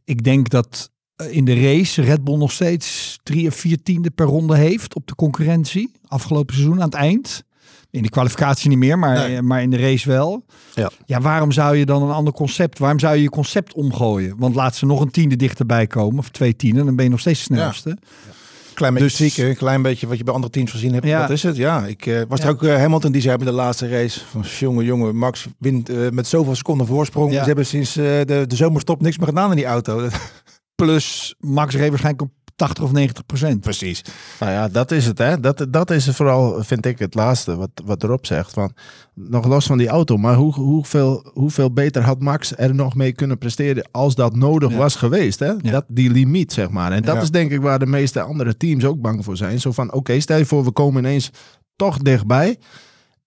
ik denk dat in de race Red Bull nog steeds drie of vier tiende per ronde heeft op de concurrentie. Afgelopen seizoen aan het eind. In de kwalificatie niet meer, maar, Nee. eh, maar in de race wel. Ja. ja, waarom zou je dan een ander concept, waarom zou je je concept omgooien? Want laat ze nog een tiende dichterbij komen, of twee tienden, dan ben je nog steeds de snelste. Klein beetje Dus- zieken, een klein beetje wat je bij andere teams gezien hebt. Ja. Wat is het? Ja, ik eh, was er ook eh, Hamilton die zei bij de laatste race van jongen, jongen, Max wint eh, met zoveel seconden voorsprong. Ze hebben sinds eh, de, de zomerstop niks meer gedaan in die auto. Plus Max reed waarschijnlijk op 80 of 90 procent. Precies. Nou ja, dat is het. Hè. Dat, dat is vooral, vind ik, het laatste wat, wat erop zegt. Van, nog los van die auto, maar hoe, hoeveel, hoeveel beter had Max er nog mee kunnen presteren als dat nodig Ja. was geweest? Hè? Ja. Dat, die limiet, zeg maar. En dat Ja. is denk ik waar de meeste andere teams ook bang voor zijn. Zo van, oké, stel je voor, we komen ineens toch dichtbij.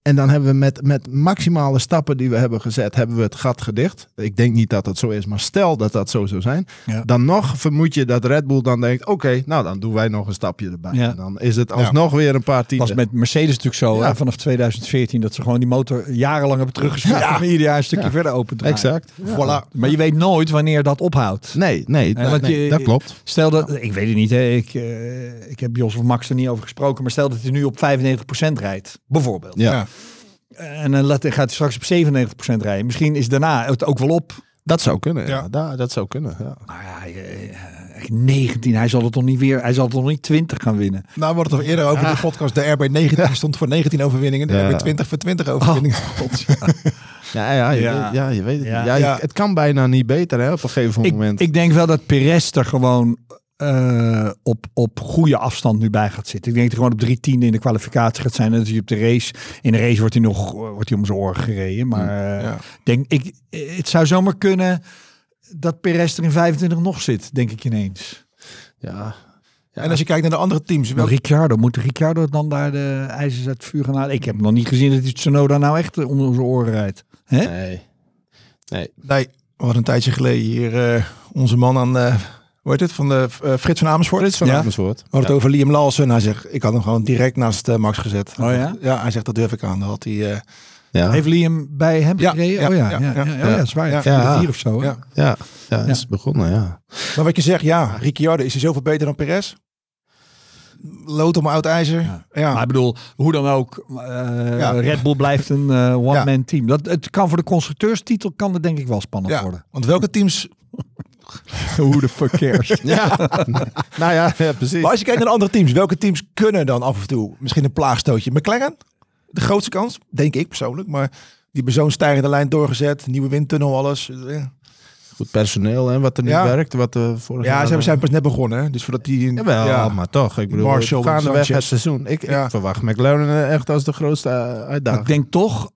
En dan hebben we met, met maximale stappen die we hebben gezet, hebben we het gat gedicht. Ik denk niet dat dat zo is, maar stel dat dat zo zou zijn. Ja. Dan nog vermoed je dat Red Bull dan denkt, oké, nou dan doen wij nog een stapje erbij. Ja. En dan is het alsnog weer een paar tienden. was met Mercedes natuurlijk zo, Ja. hè, vanaf 2014, dat ze gewoon die motor jarenlang hebben teruggeschroefd Ja. om ieder jaar een stukje Ja. verder open te. Exact. Voilà. Maar je weet nooit wanneer dat ophoudt. Nee, nee, Nee, dat, want nee, je- dat klopt. Stel dat, ik weet het niet, hè, ik, eh, ik heb Jos of Max er niet over gesproken, maar stel dat hij nu op 95% rijdt, bijvoorbeeld. Ja. Ja. En dan laat, gaat hij straks op 97% rijden. Misschien is daarna het ook wel op. Dat zou kunnen. Ja. Ja. Da- dat zou kunnen. Ja. Maar ja, je- echt 19. Hij zal het toch niet weer. Hij zal het toch niet 20 gaan winnen. Nou, we hadden het eerder over de podcast. De RB 19 stond voor 19 overwinningen. De Ja. RB 20 voor 20 overwinningen. Ja, ja, je, Ja. Weet, ja, je weet het. Ja. Ja, Ja. Het kan bijna niet beter hè, op een gegeven Ik, moment. ik denk wel dat Perez er gewoon eh, op, op goede afstand nu bij gaat zitten. Ik denk dat hij gewoon op drie tiende in de kwalificatie gaat zijn. En dat hij op de race. In de race wordt hij nog wordt hij om zijn oren gereden. Maar eh, Ja. denk, ik, het zou zomaar kunnen dat Perez er in 25 nog zit, denk ik ineens. ja. Ja. En als je kijkt naar de andere teams. Wel, Ricciardo, moet Ricciardo dan daar de ijzers uit het vuur gaan halen? Ik heb nog niet gezien dat hij Tsunoda nou echt eh, onder zijn oren rijdt. Hè? Nee. Nee. nee, we hadden een tijdje geleden hier eh, onze man aan... eh hoe heet het? Van de eh, Frits van Amersfoort. Frits van Ja. Amersfoort. We het over Liam Lawson. Hij zegt, ik had hem gewoon direct naast eh, Max gezet. Oh ja? Ja, hij zegt, dat durf ik aan. Dat had hij... eh, Ja. Heeft Liam bij hem Ja, gereden? ja, oh ja, ja, ja, ja, ja, ja, ja, ja. Ja, Ja. of zo. ja. Ja, ja, het is begonnen, ja. Maar wat je zegt, ja, Ricciardo, is hij zoveel beter dan Perez? Lood om oud ijzer. Ja. Ja. Maar ik bedoel, hoe dan ook, Ja. Red Bull blijft een eh, one-man team. Dat, het kan voor de constructeurstitel kan het denk ik wel spannend Ja, worden. want welke teams... Hoe de fuck cares? Ja, nou ja, ja, precies. Maar als je kijkt naar de andere teams, welke teams kunnen dan af en toe misschien een plaagstootje? McLaren? De grootste kans, denk ik persoonlijk. Maar die hebben zo'n stijgende lijn doorgezet. Nieuwe windtunnel, alles. Goed personeel en wat er nu Ja. werkt. Wat uh, vorig ja jaar, ze eh, zijn pas net begonnen. Hè? Dus voordat die... Jawel, ja. maar toch. Ik bedoel, Marshall, gaandeweg Sanchez. het seizoen. Ik, Ja. ik verwacht McLaren eh, echt als de grootste uitdaging. ik denk toch,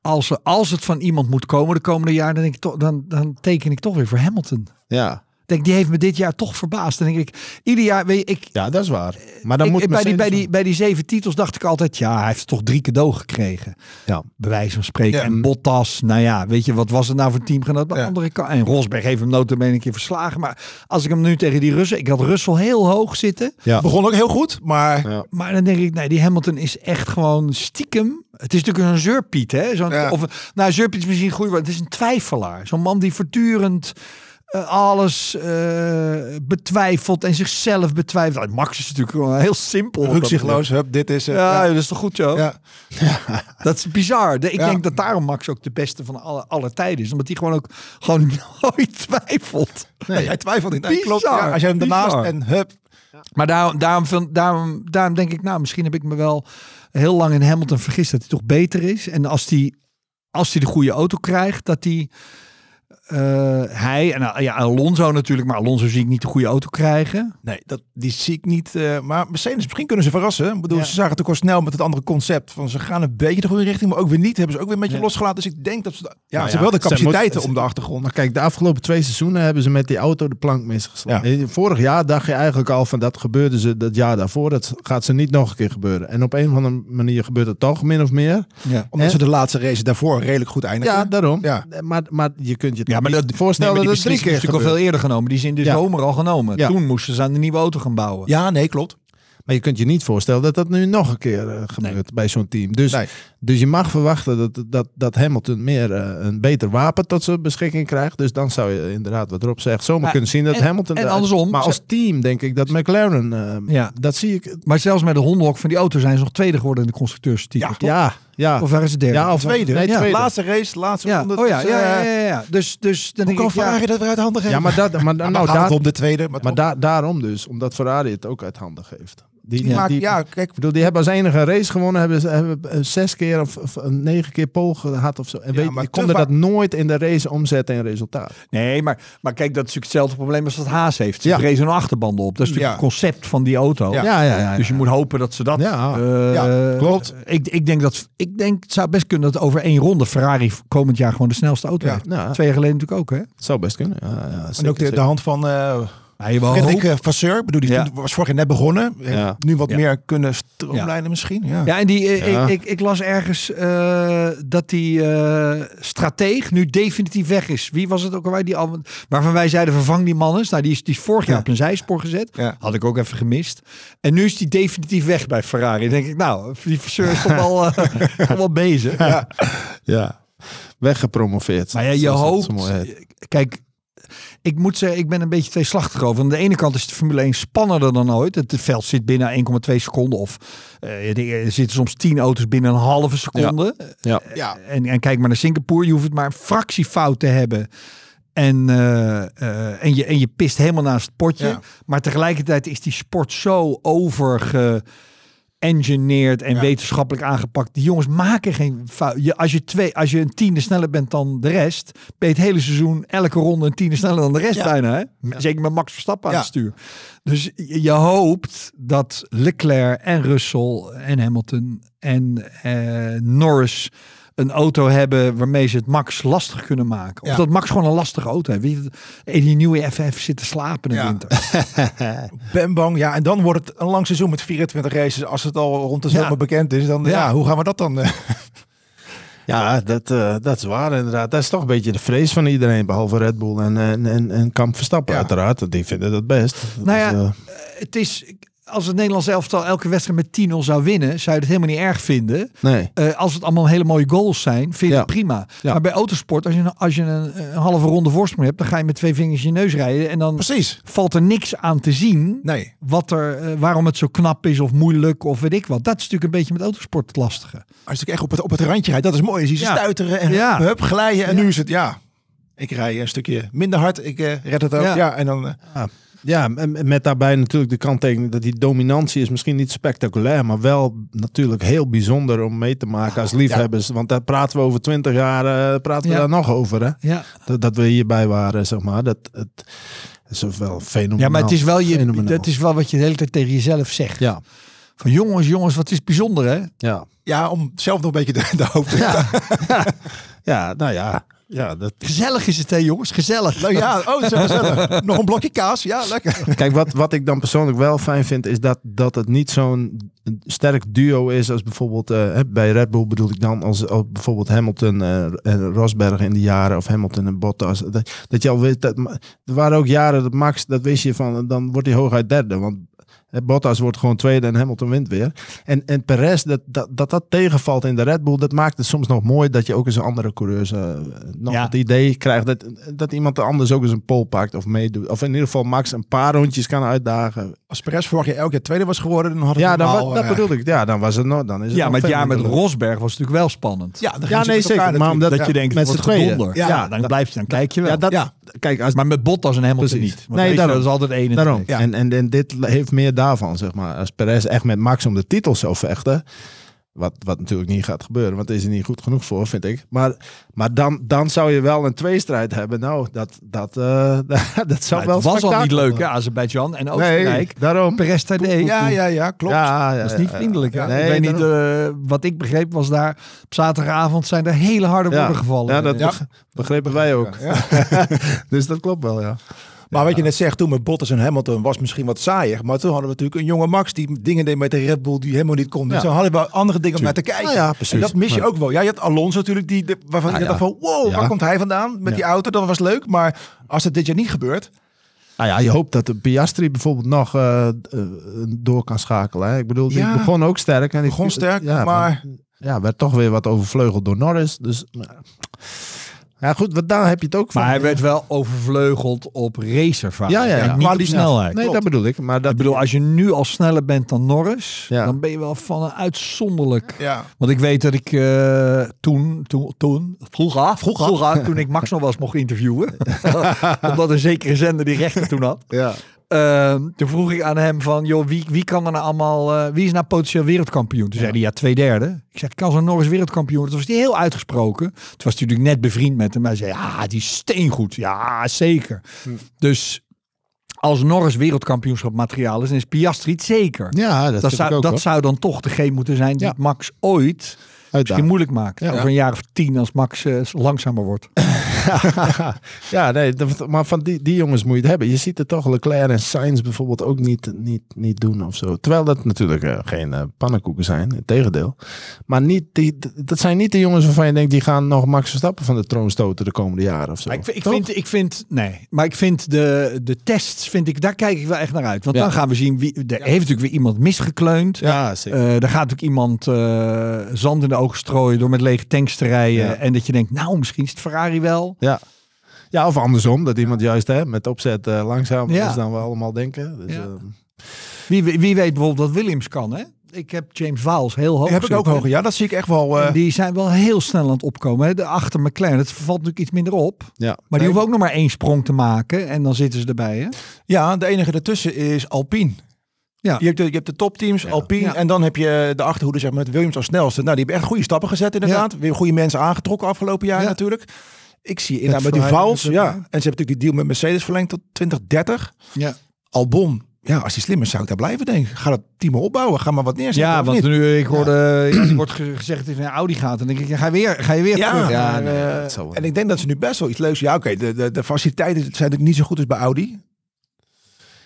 als, als het van iemand moet komen de komende jaren, dan, denk ik dan, dan teken ik toch weer voor Hamilton. Ja. Ik denk, die heeft me dit jaar toch verbaasd. Dan denk ik, ieder jaar, weet je, ik, ja, dat is waar. Maar dan ik- moet bij, die, bij, die, bij die zeven titels dacht ik altijd, ja, hij heeft toch drie cadeau gekregen. Ja. Bij wijze van spreken. Ja. En Bottas, nou ja, weet je, wat was het nou voor teamgenoot? Maar Ja. andere kant. En Rosberg heeft hem notabene een keer verslagen. Maar als ik hem nu tegen die Russen, ik had Russell heel hoog zitten. Ja. Begon ook heel goed, maar... Ja. Maar dan denk ik, nee, die Hamilton is echt gewoon stiekem. Het is natuurlijk een zeurpiet, hè? Zo'n, Ja. Of, nou, zeurpiet is misschien goed, maar het is een twijfelaar. Zo'n man die voortdurend eh, alles eh, betwijfelt en zichzelf betwijfelt. Nou, Max is natuurlijk gewoon heel simpel. Rukzichtloos, hup, dit is... het. Ja, ja. dat is toch goed, joh? Ja. Dat is bizar. De- Ik Ja. denk dat daarom Max ook de beste van alle, alle tijden is. Omdat hij gewoon ook gewoon nooit twijfelt. Nee, hij twijfelt niet. Bizar, klopt. Ja, als je hem daarnaast en hup. Maar daarom, daarom, vind- daarom, daarom denk ik, nou, misschien heb ik me wel heel lang in Hamilton vergist dat hij toch beter is. En als hij, als hij de goede auto krijgt, dat hij, eh, hij en eh, ja, Alonso natuurlijk, maar Alonso zie ik niet de goede auto krijgen. Nee, dat, die zie ik niet. eh, maar Mercedes, misschien kunnen ze verrassen. Ik bedoel, Ja. ze zagen het ook al snel met het andere concept. Van ze gaan een beetje de goede richting, maar ook weer niet. Hebben ze ook weer een beetje Ja. losgelaten. Dus ik denk dat ze... Ja, Nou ze ja, hebben wel de capaciteiten om de achtergrond. Maar kijk, de afgelopen twee seizoenen hebben ze met die auto de plank misgeslagen. Vorig jaar dacht je eigenlijk al van dat gebeurde ze dat jaar daarvoor. Dat gaat ze niet nog een keer gebeuren. En op een of andere manier gebeurt het toch min of meer. Ja. Omdat ze de laatste race daarvoor redelijk goed eindigen. Ja, daarom. Ja. Maar, maar je kunt je Ja, maar dat, voorstellen nee, dat drie keer natuurlijk al veel eerder genomen. Die is in de Ja. zomer al genomen. Ja. Toen moesten ze aan de nieuwe auto gaan bouwen. ja, nee, klopt. Maar je kunt je niet voorstellen dat dat nu nog een keer eh, gebeurt bij zo'n team. Dus, Nee. Dus je mag verwachten dat, dat, dat Hamilton meer eh, een beter wapen tot zijn beschikking krijgt. Dus dan zou je inderdaad wat erop zegt zomaar Ja, kunnen zien dat en- Hamilton... en andersom, Maar als team denk ik dat McLaren... eh, Ja. Dat zie ik... Maar zelfs met de hondenhok van die auto zijn ze nog tweede geworden in de constructeurstitel. Ja, toch? Ja, ja. Of waren ze derde? Ja, of Tweede. Nee, Ja. tweede. Laatste race, laatste ja. ronde. Oh ja, dus, ja, ja, eh, ja, ja. Dus, dus dan Hoe denk kan ik, ja, Ferrari dat weer uit handen geven? Ja, maar, dat, maar, nou, nou, gaat daar, het om de tweede. Maar, daarom dus. Omdat Ferrari het ook uit handen geeft. Die, Die maakt- die- ja, kijk, bedoel, die hebben als enige een race gewonnen, hebben, ze- hebben eh, zes keer of, of een negen keer pole gehad of zo. En Ja, weet, maar die te konden dat nooit in de race omzetten in resultaat. Nee, maar, maar kijk, dat is natuurlijk hetzelfde probleem als dat Haas heeft. Ze Ja. vrezen een achterbanden op. Dat is natuurlijk Ja. het concept van die auto. Ja. Ja, ja, ja. Dus je moet hopen dat ze dat... Ja. eh, Ja, klopt. Ik, ik denk dat... Ik denk, het zou best kunnen dat over één ronde Ferrari komend jaar gewoon de snelste auto Ja. heeft. Ja, Twee jaar geleden natuurlijk ook, hè? het zou best kunnen. Ja, ja, en ook de, hand van uh, Ja, je wel hoop. eh, Vasseur. Ik bedoel, die Ja. was vorig jaar net begonnen. Ja. Nu wat Ja. meer kunnen stroomlijnen misschien. Ja. Ja, en die, eh, Ja. Ik, ik, ik las ergens eh, dat die eh strateeg nu definitief weg is. Wie was het ook alweer? Die al, waarvan wij zeiden vervang die man eens. Nou, die is, die is vorig jaar Ja. op een zijspoor gezet. Ja. Had ik ook even gemist. En nu is die definitief weg bij Ferrari. Dan denk ik, nou, die verseur is toch wel, toch wel bezig. Ja. Ja, weggepromoveerd. Maar ja, je hoopt... Kijk, ik moet zeggen, ik ben een beetje tweeslachtig over. Aan de ene kant is de Formule 1 spannender dan ooit. Het veld zit binnen 1,2 seconden. Of eh, er zitten soms 10 auto's binnen een halve seconde. Ja. Ja. En, en kijk maar naar Singapore. Je hoeft het maar een fractiefout te hebben. En, eh, eh, en, je, en je pist helemaal naast het potje. Ja. Maar tegelijkertijd is die sport zo overge engineerd en Ja. wetenschappelijk aangepakt. Die jongens maken geen fout. Je, als, je twee, als je een tiende sneller bent dan de rest, ben je het hele seizoen elke ronde een tiende sneller dan de rest Ja. bijna. Hè? Zeker met Max Verstappen aan het stuur. Dus je, je hoopt dat Leclerc en Russell en Hamilton en eh, Norris een auto hebben waarmee ze het Max lastig kunnen maken. Of Ja. dat Max gewoon een lastige auto heeft. Je, en die nieuwe FF zit te slapen in de Ja. winter. Ben bang. Ja, en dan wordt het een lang seizoen met 24 races. Als het al rond de Ja. zomer bekend is, dan ja. Ja. hoe gaan we dat dan? eh? Ja, dat, eh, dat is waar inderdaad. Dat is toch een beetje de vrees van iedereen, behalve Red Bull en, en, en, en Kamp Verstappen Ja. uiteraard. Die vinden dat best. Nou ja, Dus, eh, het is, als het Nederlands elftal elke wedstrijd met 10-0 zou winnen, zou je het helemaal niet erg vinden. nee. Eh, als het allemaal hele mooie goals zijn, vind je Ja. het prima. Ja. Maar bij autosport, als je, een- als je een, een halve ronde voorsprong hebt, dan ga je met twee vingers je neus rijden en dan Precies. valt er niks aan te zien. Nee. Wat er, eh, waarom het zo knap is of moeilijk of weet ik wat. Dat is natuurlijk een beetje met autosport het lastige. Als je echt op het, op het randje rijdt, dat is mooi. Je ziet ze Ja. stuiteren en Ja. hup, glijden. En nu is het, ja, ik rij een stukje minder hard. Ik eh, red het ook. Ja, Ja. en dan... Ja, en met daarbij natuurlijk de kanttekening dat die dominantie is misschien niet spectaculair, maar wel natuurlijk heel bijzonder om mee te maken als liefhebbers. Want daar praten we over twintig jaar, eh, praten we Ja. daar nog over, hè? Ja, Dat, dat we hierbij waren, zeg maar. Dat, het, is wel fenomenaal. ja maar het is, wel je, Fenomenaal. dat is wel wat je de hele tijd tegen jezelf zegt. Ja, Van jongens, jongens, wat is bijzonder hè? ja. ja, om zelf nog een beetje de, de hoofd te Ja, nou ja. Ja, dat, Gezellig is het hè jongens, gezellig. Nou ja, oh, wel gezellig. Nog een blokje kaas. Ja, lekker. Kijk, wat, wat ik dan persoonlijk wel fijn vind, is dat, dat het niet zo'n sterk duo is als bijvoorbeeld eh, hè, bij Red Bull bedoel ik dan als, als bijvoorbeeld Hamilton eh, en Rosberg in de jaren of Hamilton en Bottas. Dat, dat je al weet, dat, er waren ook jaren dat Max, dat wist je van, dan wordt hij hooguit derde. Want Bottas wordt gewoon tweede en Hamilton wint weer. En, en Perez, dat, dat, dat dat tegenvalt in de Red Bull, dat maakt het soms nog mooi dat je ook eens een andere coureurs eh, nog Ja. het idee krijgt dat, dat iemand anders ook eens een pole pakt of meedoet. Of in ieder geval Max een paar rondjes kan uitdagen. Als Perez vorig jaar elke keer tweede was geworden, dan had het Ja, dan, normaal, dat eh, bedoel ik. Ja, dan was het nog. Dan is het Ja, maar het jaar met. Rosberg was natuurlijk wel spannend. Ja, dan Ja, nee, zeker. Maar omdat dat je denkt, met het z'n wordt. Ja, Ja, dan blijf je, dan kijk je wel. Ja, dat, Ja. Kijk, als, Maar met Bottas en Hamilton Precies. niet. Want Nee, daarom. dat is altijd één en daarom. En, en, en dit heeft meer daarvan, zeg maar. Als Perez echt met Max om de titel zou vechten. Wat, wat natuurlijk niet gaat gebeuren, want daar is hij niet goed genoeg voor, vind ik. Maar, maar dan, dan zou je wel een tweestrijd hebben. Nou, dat, dat, eh, dat zou Nou, wel het was al niet leuk, hè? Azerbeidzjan en Nee, Oostenrijk. daarom. Perez Tadej. Ja, ja, ja, klopt. Ja, ja, Dat is niet vriendelijk. Ja. Nee, ik weet niet, eh, wat ik begreep was daar op zaterdagavond zijn er hele harde Ja. woorden gevallen. Ja, dat begrepen wij ook. Ja. dus dat klopt wel, ja. Maar wat je net zegt, toen met Bottas en Hamilton was misschien wat saaier. Maar toen hadden we natuurlijk een jonge Max die dingen deed met de Red Bull die helemaal niet kon. Dus dan hadden we andere dingen om naar te kijken. Nou ja, precies. En dat mis je ook wel. Ja, je had Alonso natuurlijk, die, de- waarvan Ja, je dacht van, wow, waar komt hij vandaan met die auto? Dat was leuk. Maar als het dit jaar niet gebeurt, Nou ja, je hoopt dat de Piastri bijvoorbeeld nog eh, eh, door kan schakelen. Hè? Ik bedoel, die Ja. begon ook sterk. En die begon sterk, ja, maar Ja, werd toch weer wat overvleugeld door Norris. Dus nou, ja, goed, wat daar heb je het ook van. Maar hij werd wel overvleugeld op racervaart. Ja, ja, niet Maar op die- snelheid. Nee, klopt. dat bedoel ik. Maar dat Ik bedoel, als je nu al sneller bent dan Norris, Ja. dan ben je wel van een uitzonderlijk. ja, Want ik weet dat ik eh, toen, toen, toen, vroeger, vroeger, toen ik Max nog wel eens mocht interviewen, omdat een zekere zender die rechten toen had, ja. Ehm, toen vroeg ik aan hem van, joh, wie, wie kan er nou allemaal, eh, wie is nou potentieel wereldkampioen? Toen zei hij, ja, twee derde. Ik zeg, kan zo'n Norris wereldkampioen? Toen was hij heel uitgesproken. Toen was hij natuurlijk net bevriend met hem. Hij zei, ja, die is steengoed. Ja, zeker. Dus als Norris wereldkampioenschap materiaal is, dan is Piastri het zeker. ja, dat, dat zou, ook, dat hoor. zou dan toch degene moeten zijn die Ja. Max ooit misschien moeilijk maakt. Ja. Over een jaar of tien als Max eh, langzamer wordt. ja, nee, maar van die, die jongens moet je het hebben. Je ziet het toch Leclerc en Sainz bijvoorbeeld ook niet, niet, niet doen of zo. Terwijl dat natuurlijk eh, geen eh, pannenkoeken zijn, het tegendeel. Maar niet die, dat zijn niet de jongens waarvan je denkt, die gaan nog Max Verstappen van de troon stoten de komende jaren of zo. Maar ik, vind- ik vind, ik vind, nee, maar ik vind de, de tests, vind ik, daar kijk ik wel echt naar uit. Want Ja. dan gaan we zien, wie, er heeft natuurlijk weer iemand misgekleund. Ja, zeker. Eh er gaat natuurlijk iemand zand in de ogen strooien door met lege tanks te rijden. En dat je denkt, nou, misschien is het Ferrari wel. Ja. ja, of andersom, dat iemand juist hè, met opzet eh, langzaam Ja. is dan we allemaal denken. Dus, Ja. eh, Wie, wie weet bijvoorbeeld wat Williams kan, hè? Ik heb James Waals heel hoog Die heb ik ook hoger. Ja, dat zie ik echt wel. eh, die zijn wel heel snel aan het opkomen. Hè. De achter McLaren, het valt natuurlijk iets minder op. Ja. Maar die hoeven ook nog maar één sprong te maken. En dan zitten ze erbij. Hè? Ja, de enige ertussen is Alpine. Ja. Je hebt de, je hebt de topteams, Alpine. Ja. En dan heb je de achterhoede zeg maar, met Williams als snelste. Nou, die hebben echt goede stappen gezet inderdaad. Weer goede mensen aangetrokken afgelopen jaar Ja. natuurlijk. Ik zie inderdaad met die Vals. Ja. En ze hebben natuurlijk die deal met Mercedes verlengd tot 2030. Ja, Albon. Ja, als die slim is, zou ik daar blijven denk ik. Ga dat team opbouwen. Ga maar wat neerzetten. ja of want niet? nu, ik hoorde, ja. wordt ge- gezegd dat hij naar Audi gaat. En dan denk ik, ga je weer, ga je weer Ja, terug? ja, nee, wel. en ik denk dat ze nu best wel iets leuks... Ja, oké, de, de, de faciliteiten zijn natuurlijk niet zo goed als bij Audi.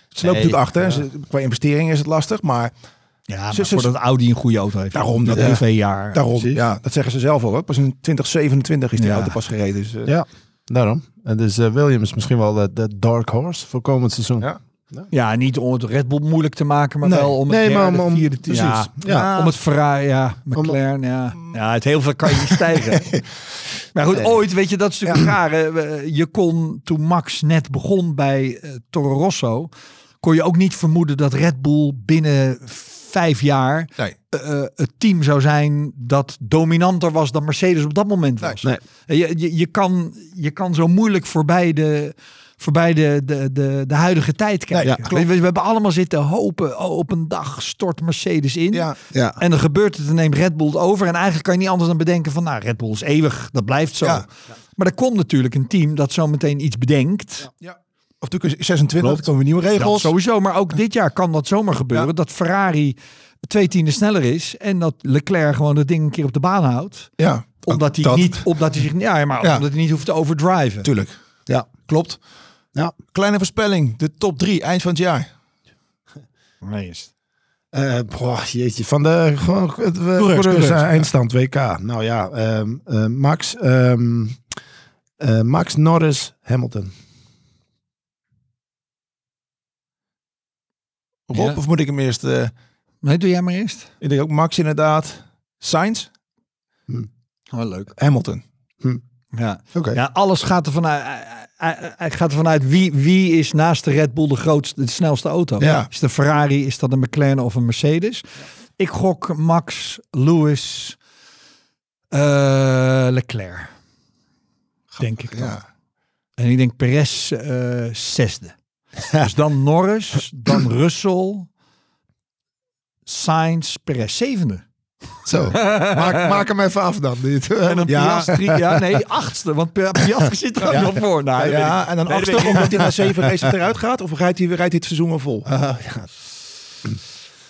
Ze lopen Nee, natuurlijk achter. ja. Ze- qua investering is het lastig, maar Ja, maar voordat Audi een goede auto heeft. Daarom, dat ja. jaar. daarom, precies. ja, dat zeggen ze zelf ook. Pas in 2027 is die Ja. auto pas gereden. Dus, eh, Ja, daarom. En dus eh, Williams misschien wel de, de dark horse voor komend seizoen. Ja. Ja, niet om het Red Bull moeilijk te maken, maar Nee. wel om het Nee, derde, om- vierde, precies. Ja, Ja. om het Ferrari, ja, McLaren, ja. Ja, het heel veel kan je niet stijgen. maar goed, Nee. ooit, weet je, dat is natuurlijk raar. We- Je kon, toen Max net begon bij eh, Toro Rosso, kon je ook niet vermoeden dat Red Bull binnen vijf jaar Nee. eh, eh, het team zou zijn dat dominanter was dan Mercedes op dat moment was. Nee. Je, je, je, kan, je kan zo moeilijk voorbij de, voorbij de, de, de, de huidige tijd kijken. ja, we, we, hebben allemaal zitten hopen, oh, op een dag stort Mercedes in. Ja, Ja. En dan gebeurt het en neemt Red Bull het over. En eigenlijk kan je niet anders dan bedenken van, nou, Red Bull is eeuwig, dat blijft zo. Ja. Maar er komt natuurlijk een team dat zo meteen iets bedenkt. ja. Of natuurlijk is 26, Klopt. dan komen weer nieuwe Dat regels. sowieso, maar ook dit jaar kan dat zomaar gebeuren. Ja. Dat Ferrari twee tienden sneller is en dat Leclerc gewoon het ding een keer op de baan houdt. ja, Omdat hij dat- niet, omdat hij zich, ja, maar Ja. omdat hij niet hoeft te overdriven. Tuurlijk. Ja. Klopt. Ja. Kleine voorspelling. De top 3 eind van het jaar. Nee, is Eh, boah, jeetje, van de gewoon het, uh, eindstand WK. Nou ja, ehm, eh, Max, ehm, eh, Max Norris, Hamilton. Rob, Ja. of moet ik hem eerst... eh, Nee, doe jij maar eerst. ik denk ook Max inderdaad. Sainz, Oh, leuk. Hamilton. Ja. Oké. ja, alles gaat er vanuit, eh, eh, gaat er vanuit wie, wie is naast de Red Bull de grootste, de snelste auto. Ja. Is het een Ferrari, is dat een McLaren of een Mercedes? Ik gok Max, Lewis, eh, Leclerc. Denk ik dan. Ja. En ik denk Perez eh, zesde. dus dan Norris, dan Russell, Sainz, Perez zevende. Zo, maak, maak hem even af dan. Dit. En dan Ja. Piastri, ja nee, achtste. Want Pi- Piastri zit er ook Ja. nog voor. Nou, Ja, en dan Nee, ik omdat hij na zeven races eruit gaat? Of rijdt hij, rijdt hij het seizoen wel vol? Ah, ja.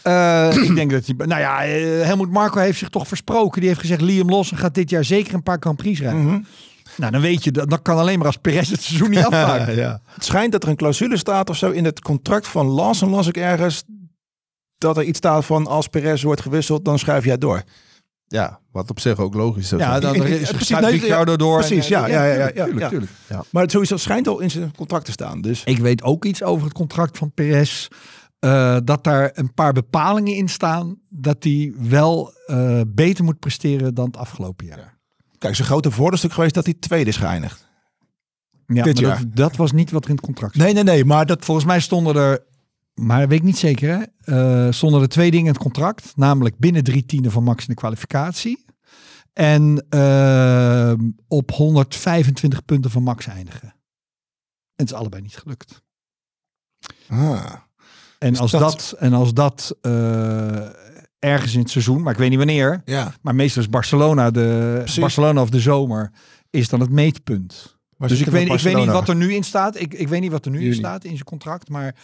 Eh, ik denk dat hij... Nou ja, eh, Helmut Marco heeft zich toch versproken. Die heeft gezegd, Liam Lawson gaat dit jaar zeker een paar Grand Prix rijden. Mhm. Nou, dan weet je, dat, dat kan alleen maar als Perez het seizoen niet afmaakt. ja. Het schijnt dat er een clausule staat of zo in het contract van Lawson, las ik ergens. Dat er iets staat van als Perez wordt gewisseld, dan schuif jij door. ja, wat op zich ook logisch is. Ja, dan is precies, Ricciardo door. precies, en, ja, ja, ja, ja, tuurlijk, ja, tuurlijk, ja. tuurlijk. Maar het sowieso schijnt al in zijn contract te staan. Dus Ik weet ook iets over het contract van Perez. eh, dat daar een paar bepalingen in staan. Dat hij wel eh, beter moet presteren dan het afgelopen jaar. Kijk, zijn grote voordelstuk geweest dat hij tweede is geëindigd. Ja, Dit maar jaar. Dat, dat was niet wat er in het contract stond. Nee, nee, nee, maar dat... Volgens mij stonden er, maar dat weet ik niet zeker hè. eh, stonden er twee dingen in het contract. Namelijk binnen drie tienden van Max in de kwalificatie. En eh, op 125 punten van Max eindigen. En het is allebei niet gelukt. Ah. En als dat- dat, en als dat eh, ergens in het seizoen, maar ik weet niet wanneer. Ja, Maar meestal is Barcelona, de, Precies. Barcelona of de zomer, is dan het meetpunt. maar dus ik weet, ik weet niet wat er nu in staat. Ik, ik weet niet wat er nu in staat in zijn contract. Maar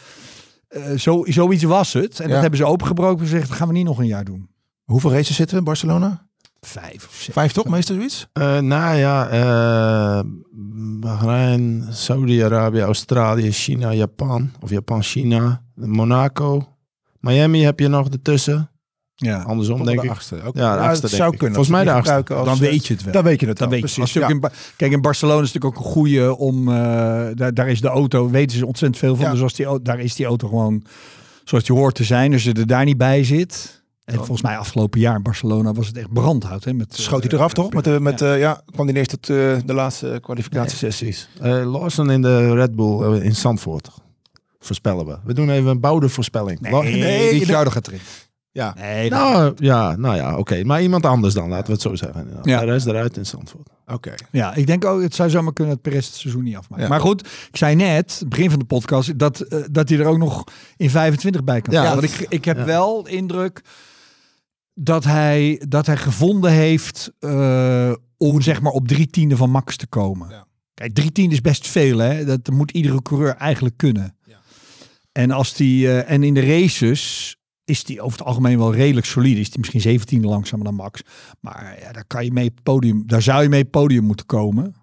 eh, zo, zoiets was het. En Ja. dat hebben ze opengebroken. Ze gezegd, dat gaan we niet nog een jaar doen. Hoeveel races zitten we in Barcelona? Vijf of zes. Vijf toch, meestal zoiets? Eh, nou ja, eh Bahrein, Saudi-Arabië, Australië, China, Japan. Of Japan, China, Monaco. Miami heb je nog ertussen. Ja. Andersom, Tot denk de ik. achtste. Ja, de achtste, het denk zou ik. kunnen. Volgens mij de die achtste. gebruiken Dan als, weet eh, je het wel. Dan weet je het Dan wel. weet je. Precies, Als je ook ja. in Kijk, in Barcelona is natuurlijk ook een goede om. eh, daar, daar is de auto, weten ze ontzettend veel van. Ja. Dus als die, daar is die auto gewoon zoals die hoort te zijn. Dus je er daar niet bij zit. En volgens mij afgelopen jaar in Barcelona was het echt brandhout. Hè, met, Schoot hij eh, eraf toch? Met, de, met, ja. ja. ja, kwam hij eerst tot eh, de laatste kwalificatiesessies. Eh Lawson in de Red Bull eh, in Zandvoort. Voorspellen we. We doen even een bouwde voorspelling. Nee, La- nee, nee, Ricciardo gaat erin. Ja. Nee, Nou, ja, nou ja, oké. Maar iemand anders dan, laten we het zo zeggen. Ja. Ja. De rest eruit in Zandvoort. Oké. ja, ik denk ook, het zou zomaar kunnen dat Perez het seizoen niet afmaakt. Ja. Maar goed, ik zei net, begin van de podcast, dat, eh, dat hij er ook nog in 25 bij kan. Ja. Ja, want ik, ik heb Ja. wel de indruk dat hij, dat hij gevonden heeft eh, om zeg maar op drie tiende van Max te komen. Ja. Kijk, drie tiende is best veel, hè? Dat moet iedere coureur eigenlijk kunnen. Ja. En als die eh, en in de races is die over het algemeen wel redelijk solide. Is die misschien 17 langzamer dan Max. Maar ja, daar kan je mee podium. Daar zou je mee podium moeten komen.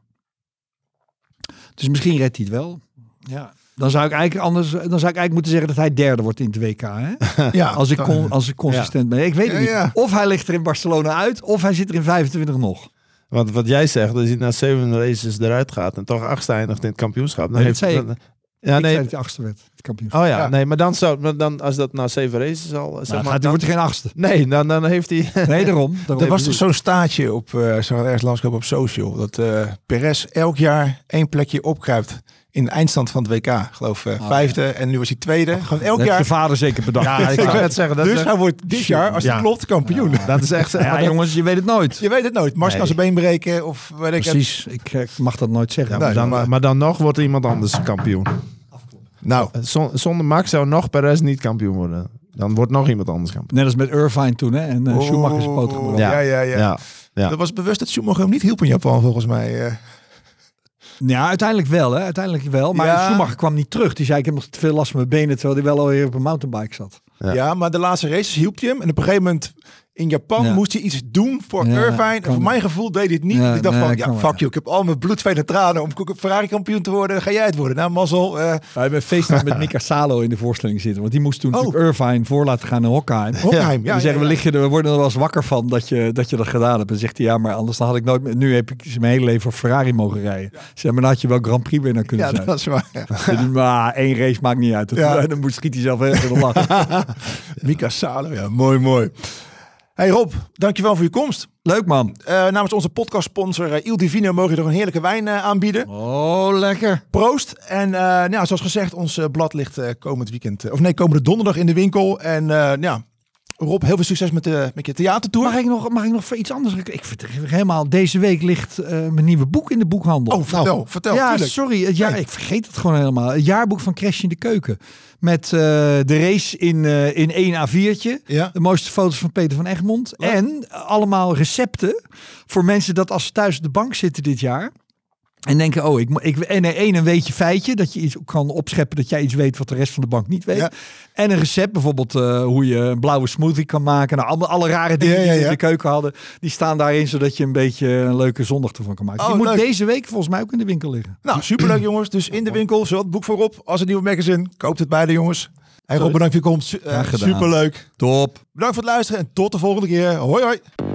Dus misschien redt hij het wel. Ja. Dan zou ik eigenlijk anders. Dan zou ik eigenlijk moeten zeggen dat hij derde wordt in het WK. Hè? Ja, Als ik kon, als ik consistent ben. Ik weet het Ja, niet. Of hij ligt er in Barcelona uit, of hij zit er in 25 nog. Want wat jij zegt, als hij na zeven races eruit gaat en toch achtste eindigt in het kampioenschap. Dan Nee, heeft, dat dan- Ja, nee. dat hij achtste werd. Het kampioenschap. Oh ja, Ja. nee, maar dan zou, maar dan als dat na zeven races al, zeg Nou, maar, gaat, dan, wordt hij geen achtste. nee, dan, dan heeft hij. Nee, daarom. daarom. Er was toch zo'n staatje op, zo ergens langskomen op social, dat eh Perez elk jaar één plekje opkruipt in de eindstand van het WK. Geloof eh, Oh, vijfde en nu was hij tweede. Gewoon elk jaar. de vader zeker bedacht. Ja, ik zou net zeggen. Dat, dus hij wordt dit jaar, als het Ja. klopt, kampioen. dat is echt. Ja, jongens, je weet het nooit. Je weet het nooit. Mars Nee. kan zijn been breken of weet ik het. Precies. Ik, ik mag dat nooit zeggen. maar, dan, maar- maar dan nog wordt iemand anders kampioen. Nou, Zon- Zonder Max zou nog Perez niet kampioen worden. Dan wordt nog iemand anders kampioen. Net als met Irvine toen, hè? En uh, Schumacher is poot gebroken. Ja, ja, ja. ja. ja. Dat was bewust dat Schumacher hem niet hielp in Japan, volgens mij. eh. Ja, uiteindelijk wel, hè? Uiteindelijk wel. Maar Ja. Schumacher kwam niet terug. Die zei: Ik heb nog te veel last van mijn benen. Terwijl hij wel alweer op een mountainbike zat. Ja. Ja. maar de laatste races hielp hij hem. En op een gegeven moment in Japan Ja. moest hij iets doen voor Ja, Irvine. En voor mijn gevoel deed hij het niet. Ja, Dus ik dacht nee, van, ja, fuck ja. you. Ik heb al mijn bloed, en tranen om Ferrari kampioen te worden. Dan ga jij het worden. Nou, mazzel. eh We hebben FaceTime met Mika Salo in de voorstelling zitten. Want die moest toen Oh. natuurlijk Irvine voor laten gaan in Hockheim. Hockenheim. Ja, Ja, die zeggen, ja, we, ja. liggen er, we worden er wel eens wakker van dat je, dat je dat gedaan hebt. En zegt hij, ja, maar anders dan had ik nooit. Nu heb ik mijn hele leven voor Ferrari mogen rijden. Zeg maar, dan had je wel Grand Prix winnaar kunnen Ja, zijn. dat is waar. Ja. Maar één race maakt niet uit. Ja. Dan moet schiet hij zelf ergens in de lach. Mika Salo, ja, mooi, mooi. Hey Rob, dankjewel voor je komst. Leuk man. Eh, namens onze podcastsponsor uh, Il Divino mogen je nog een heerlijke wijn eh, aanbieden. Oh, lekker. Proost. En eh, nou, zoals gezegd, ons eh, blad ligt eh, komend weekend, eh, of nee, komende donderdag in de winkel. En eh, ja, Rob, heel veel succes met, de, met je theatertour. Mag ik nog, mag ik nog voor iets anders? Ik het helemaal, deze week ligt eh, mijn nieuwe boek in de boekhandel. Oh, vertel, vertel. ja, tuurlijk. sorry. Het jaar, Nee. Ik vergeet het gewoon helemaal. Het jaarboek van Crash in de Keuken. Met eh, de race in, eh, in één A4'tje. Ja. De mooiste foto's van Peter van Egmond. En allemaal recepten voor mensen dat als ze thuis op de bank zitten dit jaar. En denken, oh, ik, ik en één een weet je feitje. Dat je iets kan opscheppen dat jij iets weet wat de rest van de bank niet weet. Ja. En een recept, bijvoorbeeld eh, hoe je een blauwe smoothie kan maken. Nou, alle, alle rare dingen Ja, ja, die we in de keuken hadden. Die staan daarin, zodat je een beetje een leuke zondag ervan kan maken. Oh, die moet leuk. deze week volgens mij ook in de winkel liggen. Nou, superleuk jongens. Dus in de winkel, zowel het boek voor Rob als het nieuwe magazine. Koopt het beide jongens. Hey Rob, bedankt voor je komst. Superleuk. Top. Bedankt voor het luisteren en tot de volgende keer. Hoi hoi.